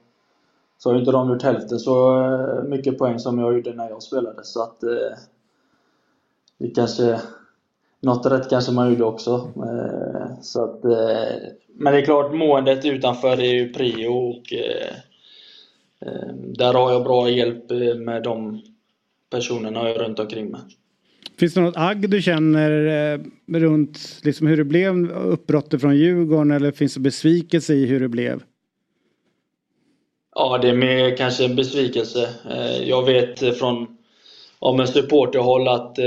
så har inte de gjort hälften så mycket poäng som jag gjorde när jag spelade så att det kanske något rätt kanske man gjorde också. Eh, så att, eh, men det är klart, måendet utanför är ju prio och eh, där har jag bra hjälp med de personerna jag är runt omkring mig. Finns det något agg du känner runt liksom hur det blev uppbrottet från Djurgården eller finns det besvikelse i hur det blev? Ja, det är mer kanske en besvikelse. Jag vet från ja, men supporterhåll att,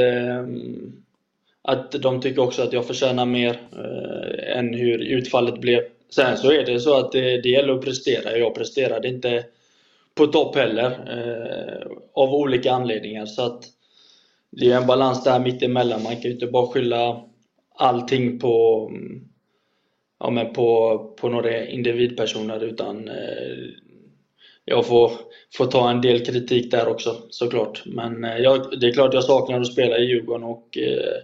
att de tycker också att jag förtjänar mer eh, än hur utfallet blev. Sen så är det så att det, det gäller att prestera. Jag presterade inte på topp heller eh, av olika anledningar. Så att det är en balans där mittemellan. Man kan ju inte bara skylla allting på, mm, ja, men på, på några individpersoner utan eh, jag får, får ta en del kritik där också såklart. Men eh, jag, det är klart jag saknar att spela i Djurgården och eh,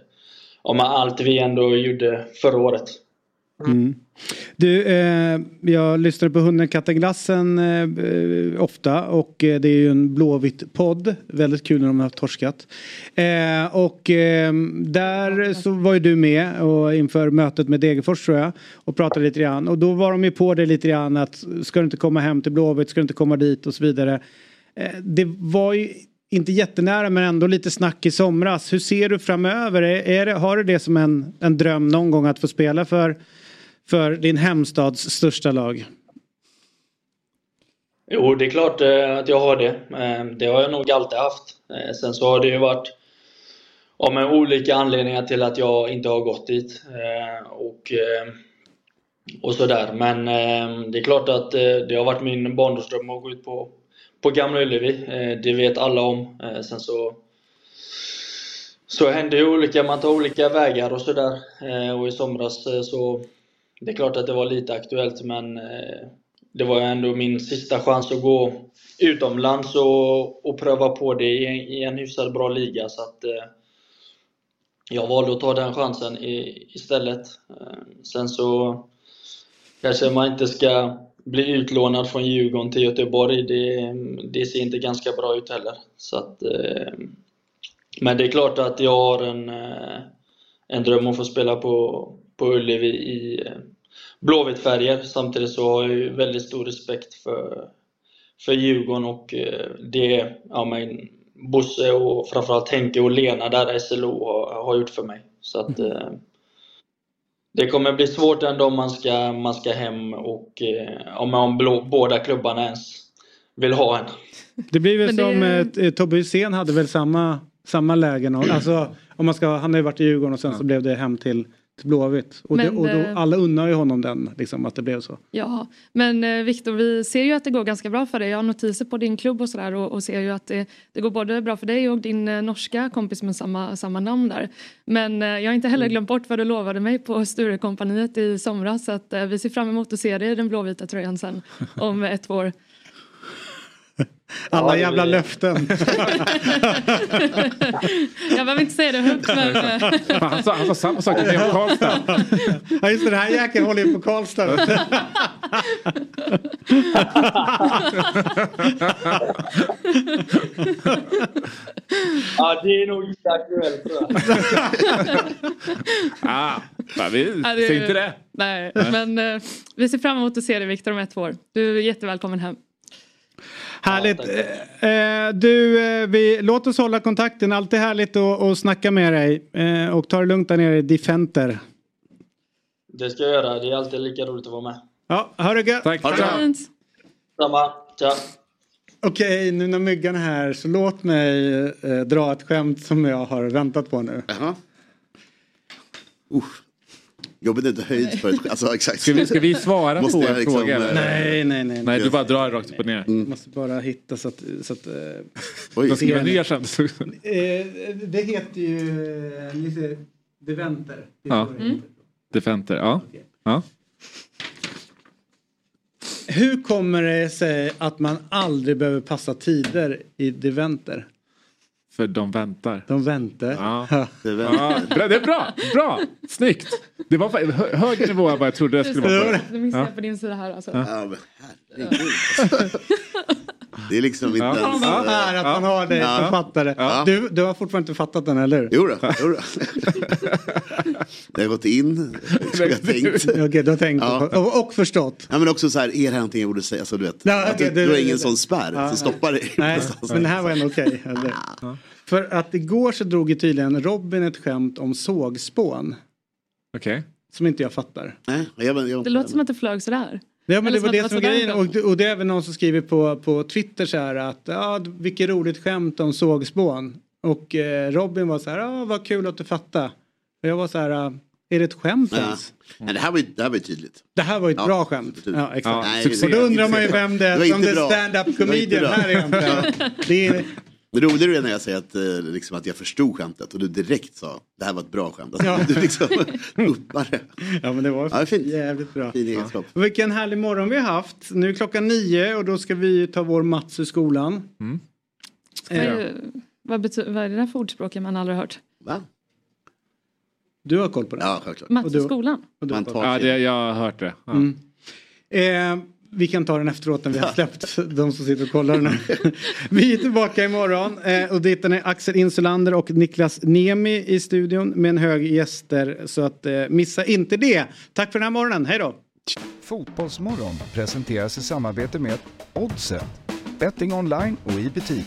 om allt vi ändå gjorde förra året. Mm. Du, eh, jag lyssnar på Hunden katten glassen eh, ofta och eh, det är ju en blåvitt podd. Väldigt kul när de har torskat. Eh, och eh, där så var ju du med och inför mötet med Degerfors tror jag och pratade lite grann och då var de ju på det lite grann att ska du inte komma hem till Blåvitt, ska du inte komma dit och så vidare. Eh, det var ju inte jättenära men ändå lite snack i somras. Hur ser du framöver? Är, är det, har du det som en, en dröm någon gång att få spela för för din hemstads största lag? Jo, det är klart eh, att jag har det. Eh, det har jag nog alltid haft. Eh, sen så har det ju varit ja, med olika anledningar till att jag inte har gått dit. Och, och sådär. Men det är klart att det har varit min barndomsdröm att gå ut på, på Gamla Ullevi. Eh, det vet alla om. Eh, sen så så händer ju olika, man tar olika vägar och sådär. Eh, och i somras så det är klart att det var lite aktuellt men det var ändå min sista chans att gå utomlands och, och pröva på det i, en- i en hyfsat bra liga så att jag valde att ta den chansen i, istället. Sen så kanske man inte ska bli utlånad från Djurgården till Göteborg. Det, det ser inte ganska bra ut heller. Så att, eh, men det är klart att jag har en, eh, en dröm att få spela på, på Ullevi i eh, Blåvitt-färger. Samtidigt så har jag väldigt stor respekt för, för Djurgården och det ja, men Bosse och framförallt Henke och Lena där SLO har, har gjort för mig. Så att eh, det kommer bli svårt ändå om man ska, man ska hem och eh, om, om blå, båda klubbarna ens vill ha en. Det blir väl det- som eh, Tobbe Hysén hade väl samma, samma lägen. Alltså, om man ska, han har ju varit i Djurgården och sen så blev det hem till, till Blåvitt. Och, det, Men, och då, eh, alla unnar ju honom den, liksom, att det blev så. Ja, men eh, Viktor, vi ser ju att det går ganska bra för dig. Jag har notiser på din klubb och sådär och, och ser ju att det, det går både bra för dig och din eh, norska kompis med samma, samma namn där. Men eh, jag har inte heller glömt bort vad du lovade mig på Sturekompaniet i somras så att eh, vi ser fram emot att se dig i den blåvita tröjan sen [LAUGHS] om ett år. Alla det jävla blir- löften. [LAUGHS] jag behöver inte säga det högt [LAUGHS] men... eh, Han sa, han sa samma sak till mig om Karlstad. ja just det, den här jäkeln håller ju på Karlstad. [LAUGHS] Ja, det är nog inte aktuellt ah, vi Ja, säger inte det. Nej, Nej. men eh, vi ser fram emot att se dig Viktor om ett år. Du är jättevälkommen hem. Härligt. Eh, eh, du, eh, vi, låt oss hålla kontakten. Alltid härligt att, att snacka med dig. Eh, och ta det lugnt där nere i Defenter. Det ska jag göra. Det är alltid lika roligt att vara med. Ja, ha det gött. Tack. Ha det. Samma. Tja. Okej, nu när myggan är här så låt mig eh, dra ett skämt som jag har väntat på nu. Jaha. Usch. Jobbigt inte höjd för ett Alltså exakt. Ska vi, ska vi svara på liksom, fråga? eh, Eller? Nej, nej, nej. Nej, du bara drar rakt upp och ner. Måste bara hitta så att... Så att eh, Vad ska vi ner sen? eh, det heter ju eh, lite Deventer. Det är Ja. heter. Defenter, ja. ja. Hur kommer det sig att man aldrig behöver passa tider i Deventer? För de väntar. De väntar. Ja. [LAUGHS] Ja. Ja, bra, det är bra, bra, snyggt. Det var hö- högre nivå än vad jag trodde det skulle vara. Det missade Ja. jag på din sida här alltså. Ja. Ja, men herregud. [LAUGHS] [LAUGHS] Det är liksom inte Ja. ens... Ja, här att man har dig som fattare. Ja. Du, du har fortfarande inte fattat den, eller hur? Jo då, jo då. [LAUGHS] Det har gått in, jag tänkt. Okej, du har tänkt Ja. och, och förstått. Ja men också så här, är det här någonting jag borde säga? Alltså, du vet, Ja, att okej, du, det- du har ingen det- sån spärr Ja, som stoppar dig. Nej, men det här var ändå okej. eller? För att igår så drog ju tydligen Robin ett skämt om sågspån. Okej. Som inte jag fattar. Nej, jag, jag, Det låter som att det flög sådär. Ja men Eller det var det som var grejen och, det- och det är även någon som skriver på, på Twitter så här att ja vilket roligt skämt om sågspån. Och eh, Robin var så här, ja vad kul att du fattar. Och jag var så här, "Ah, är det ett skämt Ja. ens? Nej, det, här var ju, det här var ju tydligt. Det här var ju ett Ja, bra skämt. Ja exakt. Ja, Nej, och då undrar man ju det- vem det är som stand-up Det var inte comedian bra. här egentligen. [LAUGHS] Det är, Det roligare är när jag säger att, eh, liksom, att jag förstod skämtet och du direkt sa det här var ett bra skämt. Alltså, Ja. Du liksom [LAUGHS] uppar det. ja men det var Ja, fint. jävligt bra. Fin egenskap. Och Vilken härlig morgon vi har haft. Nu är klockan nio och då ska vi ta vår Mats ur skolan. Vad, Eh, är, vad, betyder, vad är det där för ordspråk man aldrig hört? Va? Du har koll på det? Ja, självklart. Mats Och i du- skolan? och du har koll. Ja, det, jag har hört det. Ja. Mm. Eh, vi kan ta den efteråt när vi har släppt de som sitter och kollar här. [LAUGHS] Vi är tillbaka imorgon eh, och dit är Axel Insulander och Niklas Nemi i studion med en hög gäster så att eh, missa inte det. Tack för den här morgonen, hej då! Fotbollsmorgon presenteras i samarbete med Oddset. Betting online och i butik.